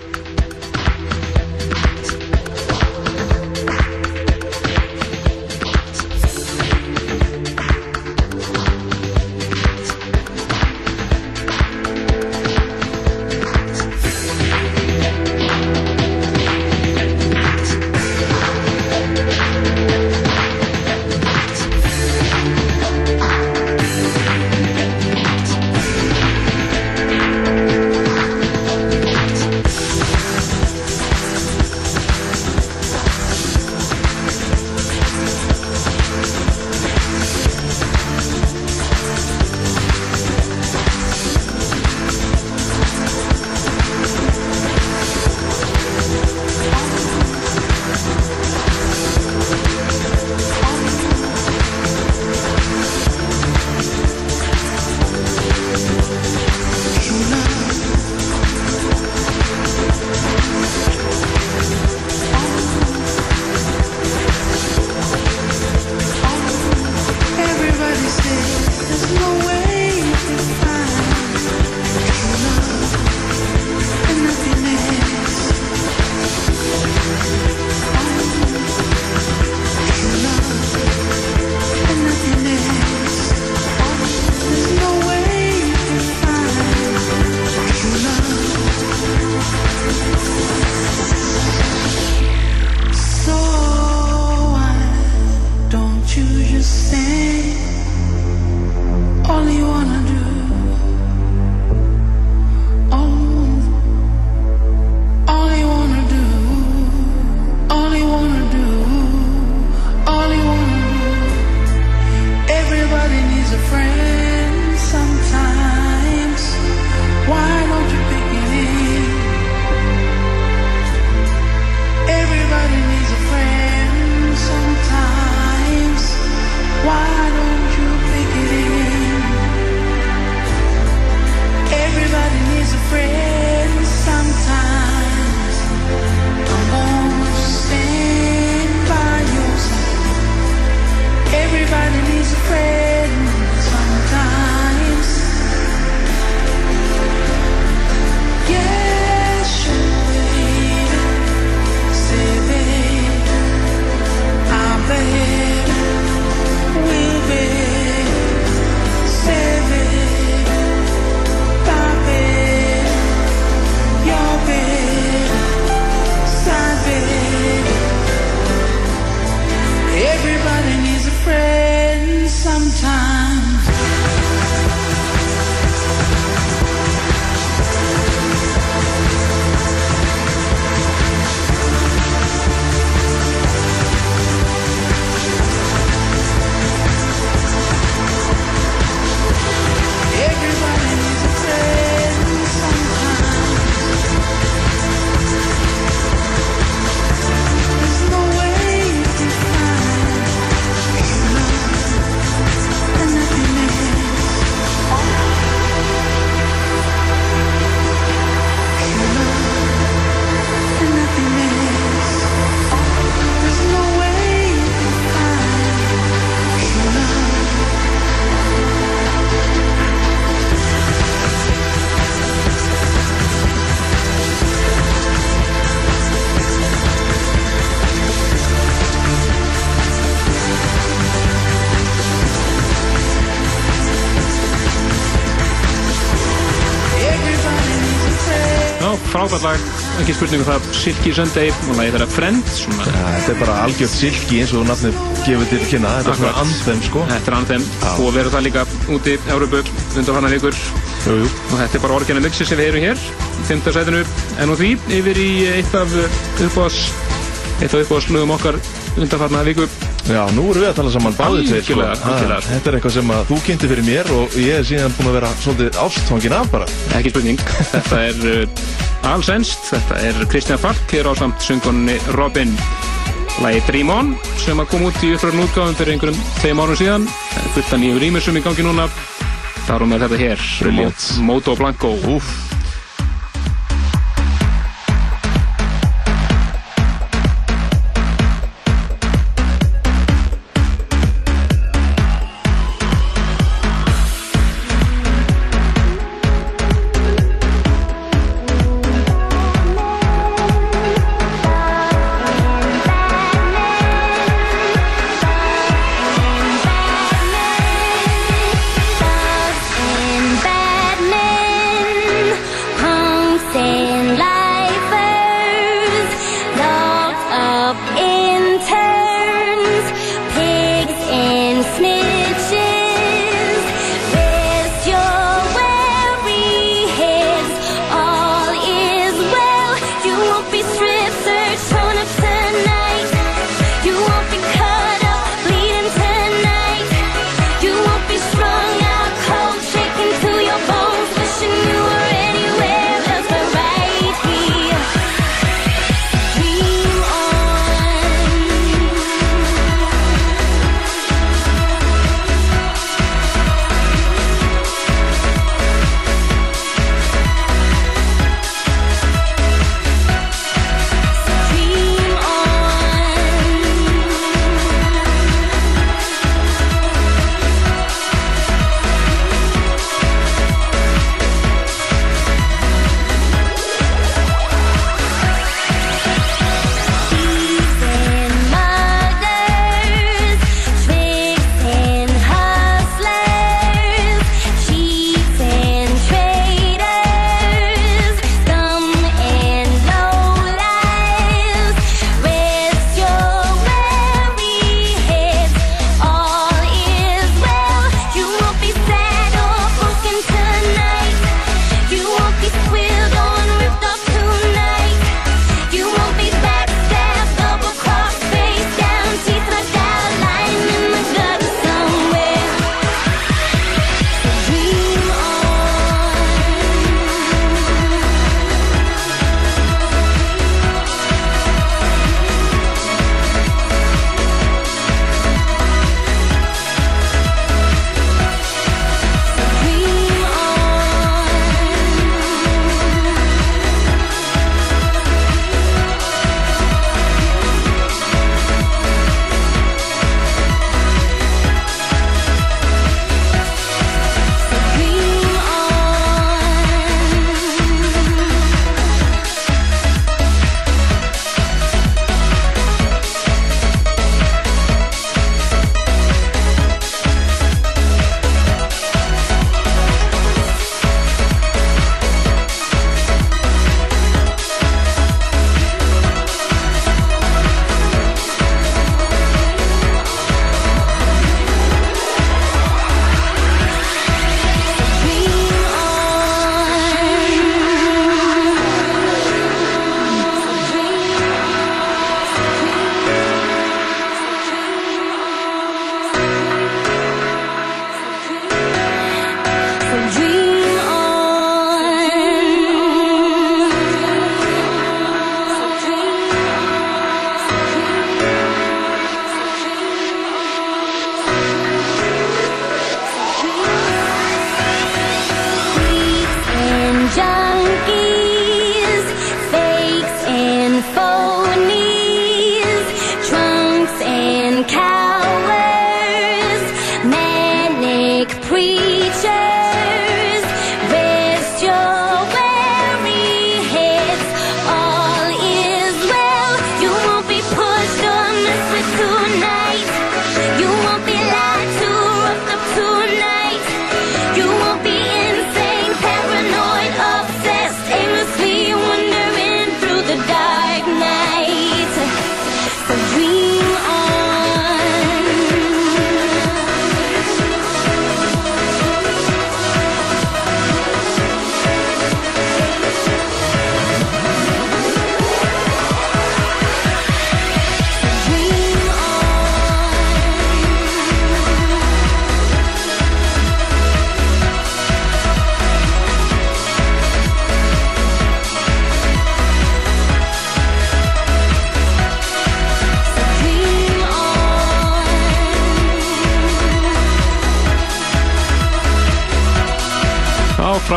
frábært lag, ekki spurningu það Silky Sunday og lagið þeirra Friend svona, þetta er bara algjört silki eins og nafnið gefur til kynna Þetta er svona andem sko Þetta er andem Já. og verður það líka úti í Európu undanfarnar vikur jú, jú. og þetta er bara orginal mixi sem við heyrum hér í 5. sætinu en og því yfir í eitt af uppáðs eitt af uppáðslögum okkar undanfarnar viku Já, nú erum við að tala saman báðið tveir sko. Þetta er eitthvað sem að þú kynnti fyrir mér og ég er síðan búin að vera svolítið ástfangin af bara ekki spurning þetta er allsennst þetta er Kristján Falk hér á samt söngonni Robin. Lagi Dream On sem að kom út í uppröðun útgáðum fyrir einhverjum tveim árum síðan fullt af nýjum rýmisum í gangi núna. Þar og með þetta hér. Moto Blanco. Úf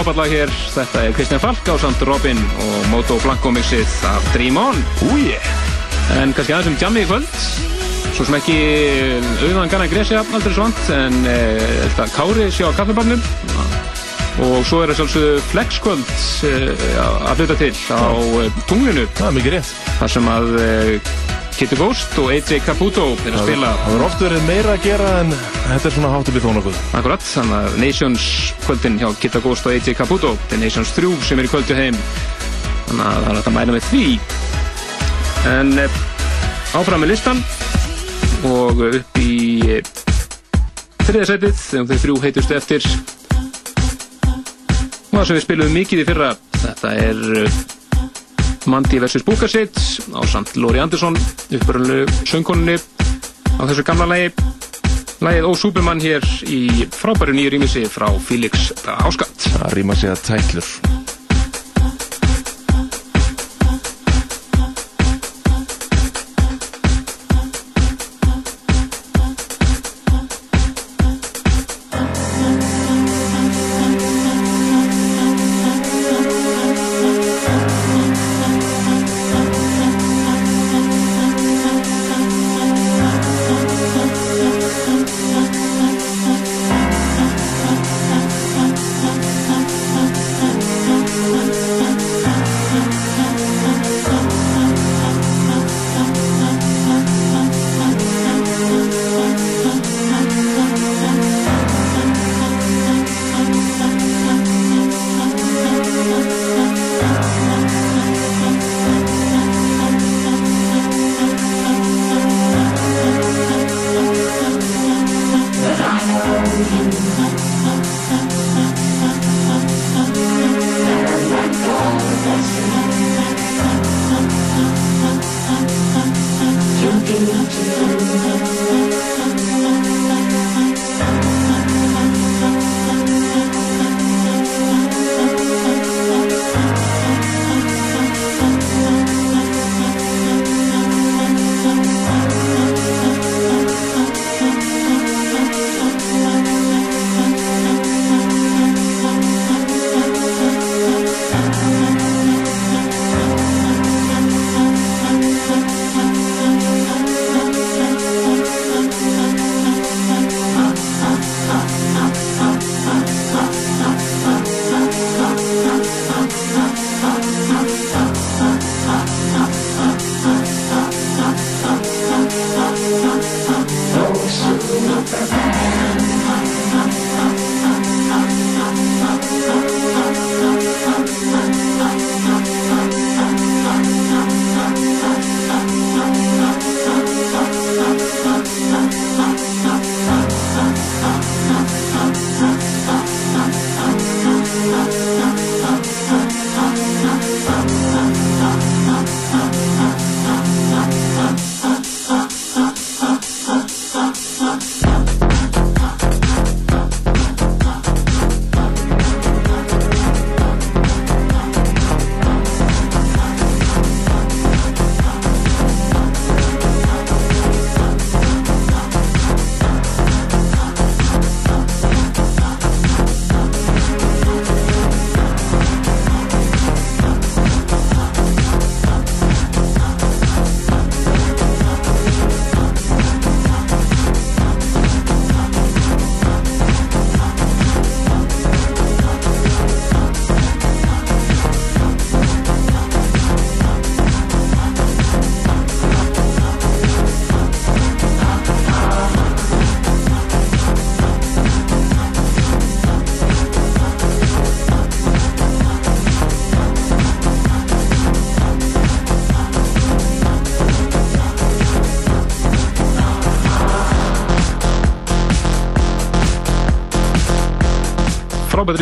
frábært lag hér, þetta er Kristján Falk á samt Robin og Moto Blanco mixið af Dream On. Yeah. En kannski aðeins um jammi í kvöld. Svo sem ekki auðvitaðan ganna gresja aldrei svont en eh, þetta Kári sé á kaffibarnum og svo er það sjálfsögðu flexkvöld eh, að hluta til á eh, tunglinu. Það er mikið rétt. Þar sem að Kitty Ghost og AJ Caputo er að spila. Það verður oft verið meira að gera en þetta er svona hátt upp í þónakuð Akkurat, þannig að Nations kvöldin hjá Kitty Ghost og AJ Caputo er Nations 3 sem er í kvöldu heim. Þannig að það er hægt að mæna með því. En eh, áfram með listan og upp í eh, þriðasætið þegar þau þrjú heitustu eftir. Og það sem við spilum mikið í fyrra þetta er eh, Mandy vs. Bukasitt á samt Lóri Andersson uppbörunlu söngkonunni á þessu gamla lagi lagið Ó Superman hér í frábæru nýju rýmisi frá Felix Áskatt Það rýma sig að tætlur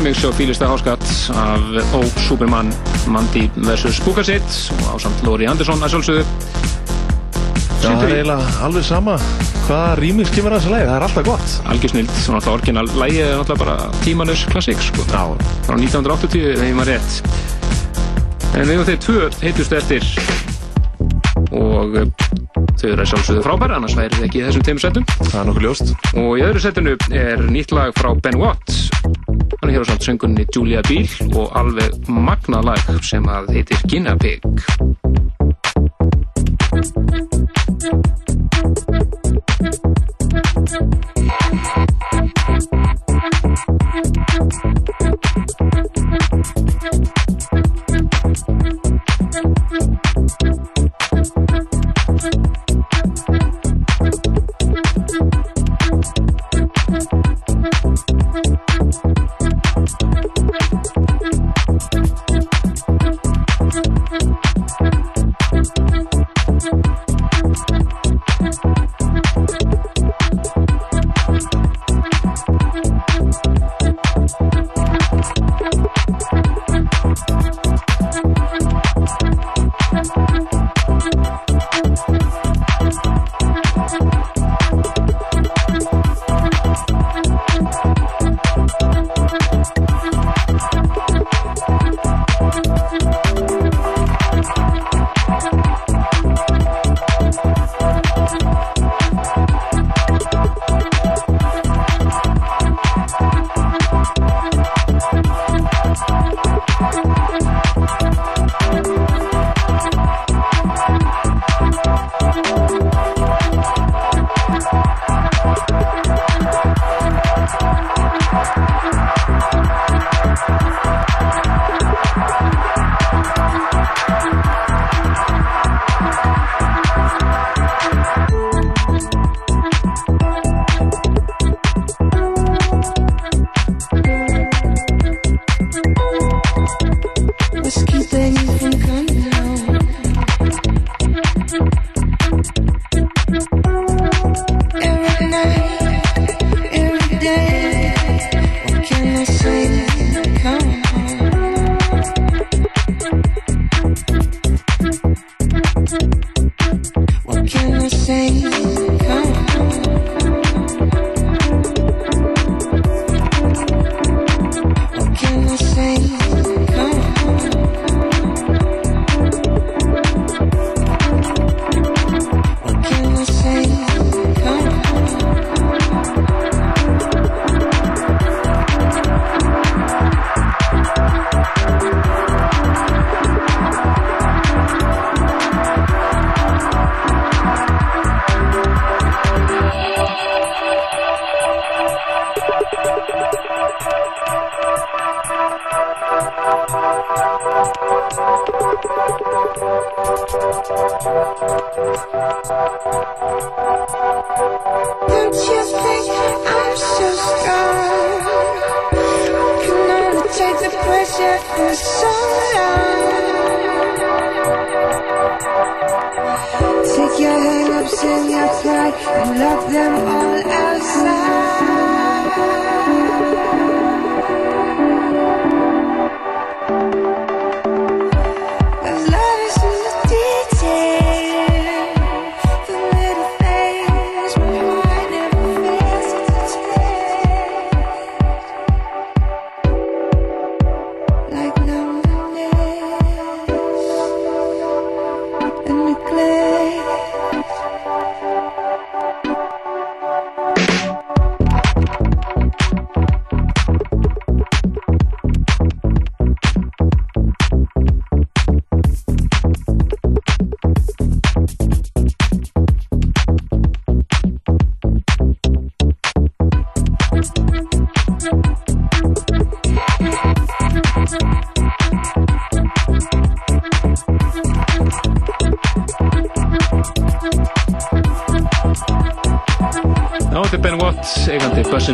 á Fílista Háskatt af Ó Superman Mandy vs. Bukasitt og ásamt Lóri Andersson að sjálfsögðu. Já, það er eiginlega alveg sama hvaða rýmix kemur að þessu leið, það er alltaf gott. Algjörsnild, svo náttúrulega orginal lægi er náttúrulega bara tímanus klassík sko. Frá 1980 þegar ég maður rétt. En við erum þeir tvö heitustu eftir. Og þau eru að sjálfsögðu frábæra annars væri þið ekki í þessum tveimur settum. Það er nokkuð ljóst. Og í öðru settinu er nýtt lag frá Ben Watt Hann er hér á samt söngunni Julia Biel og alveg magnað lag sem að heitir Guinea Pig.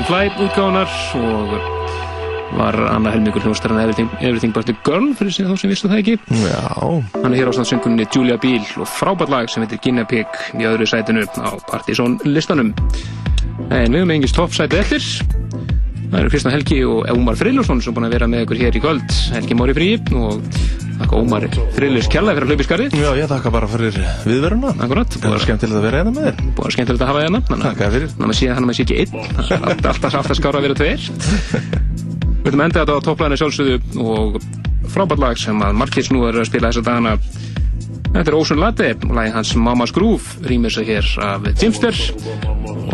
And Fly útgáðunar og var annað helmingur hljóðstarinn Everything, Everything But The Girl fyrir sig þá sem vistu það ekki. Já. Hann er hér á söngunni Julia Biel og frábært lag sem heitir Guinea Pig í öðru sætinu á Partizón listanum. En við höfum engins toppsæti eftir. Það eru Kristján Helgi og Ómar Friðljósson sem er búin að vera með ykkur hér í kvöld. Helgi Móri frí og þakka Ómar Friðljós kjærlega fyrir að hlaupa í skarið. Já, ég þakka bara fyrir viðveruna. Akkurat. Það var skemmtilegt að vera hérna með þér. Að vera skemmtilegt að hafa fyrir. Þannig að maður sé, að maður sé ekki einn. Alltaf, alltaf skára að vera tveir. Við ætlum að enda þetta á topplæðinu sjálfsögðu og frábært lag sem að Markins nú er að spila þessa dagana Þetta er Ocean Latte, lagi hans Mama's Groove, rýmur sig hér af Teamster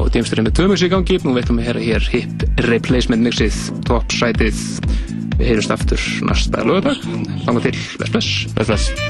og Teamster er með tvö mix í gangi, nú veitum við hér, hér hip replacement mixið, top sætið, við heyrjumst aftur næsta lögadag, þanga til, bless bless. Bless bless.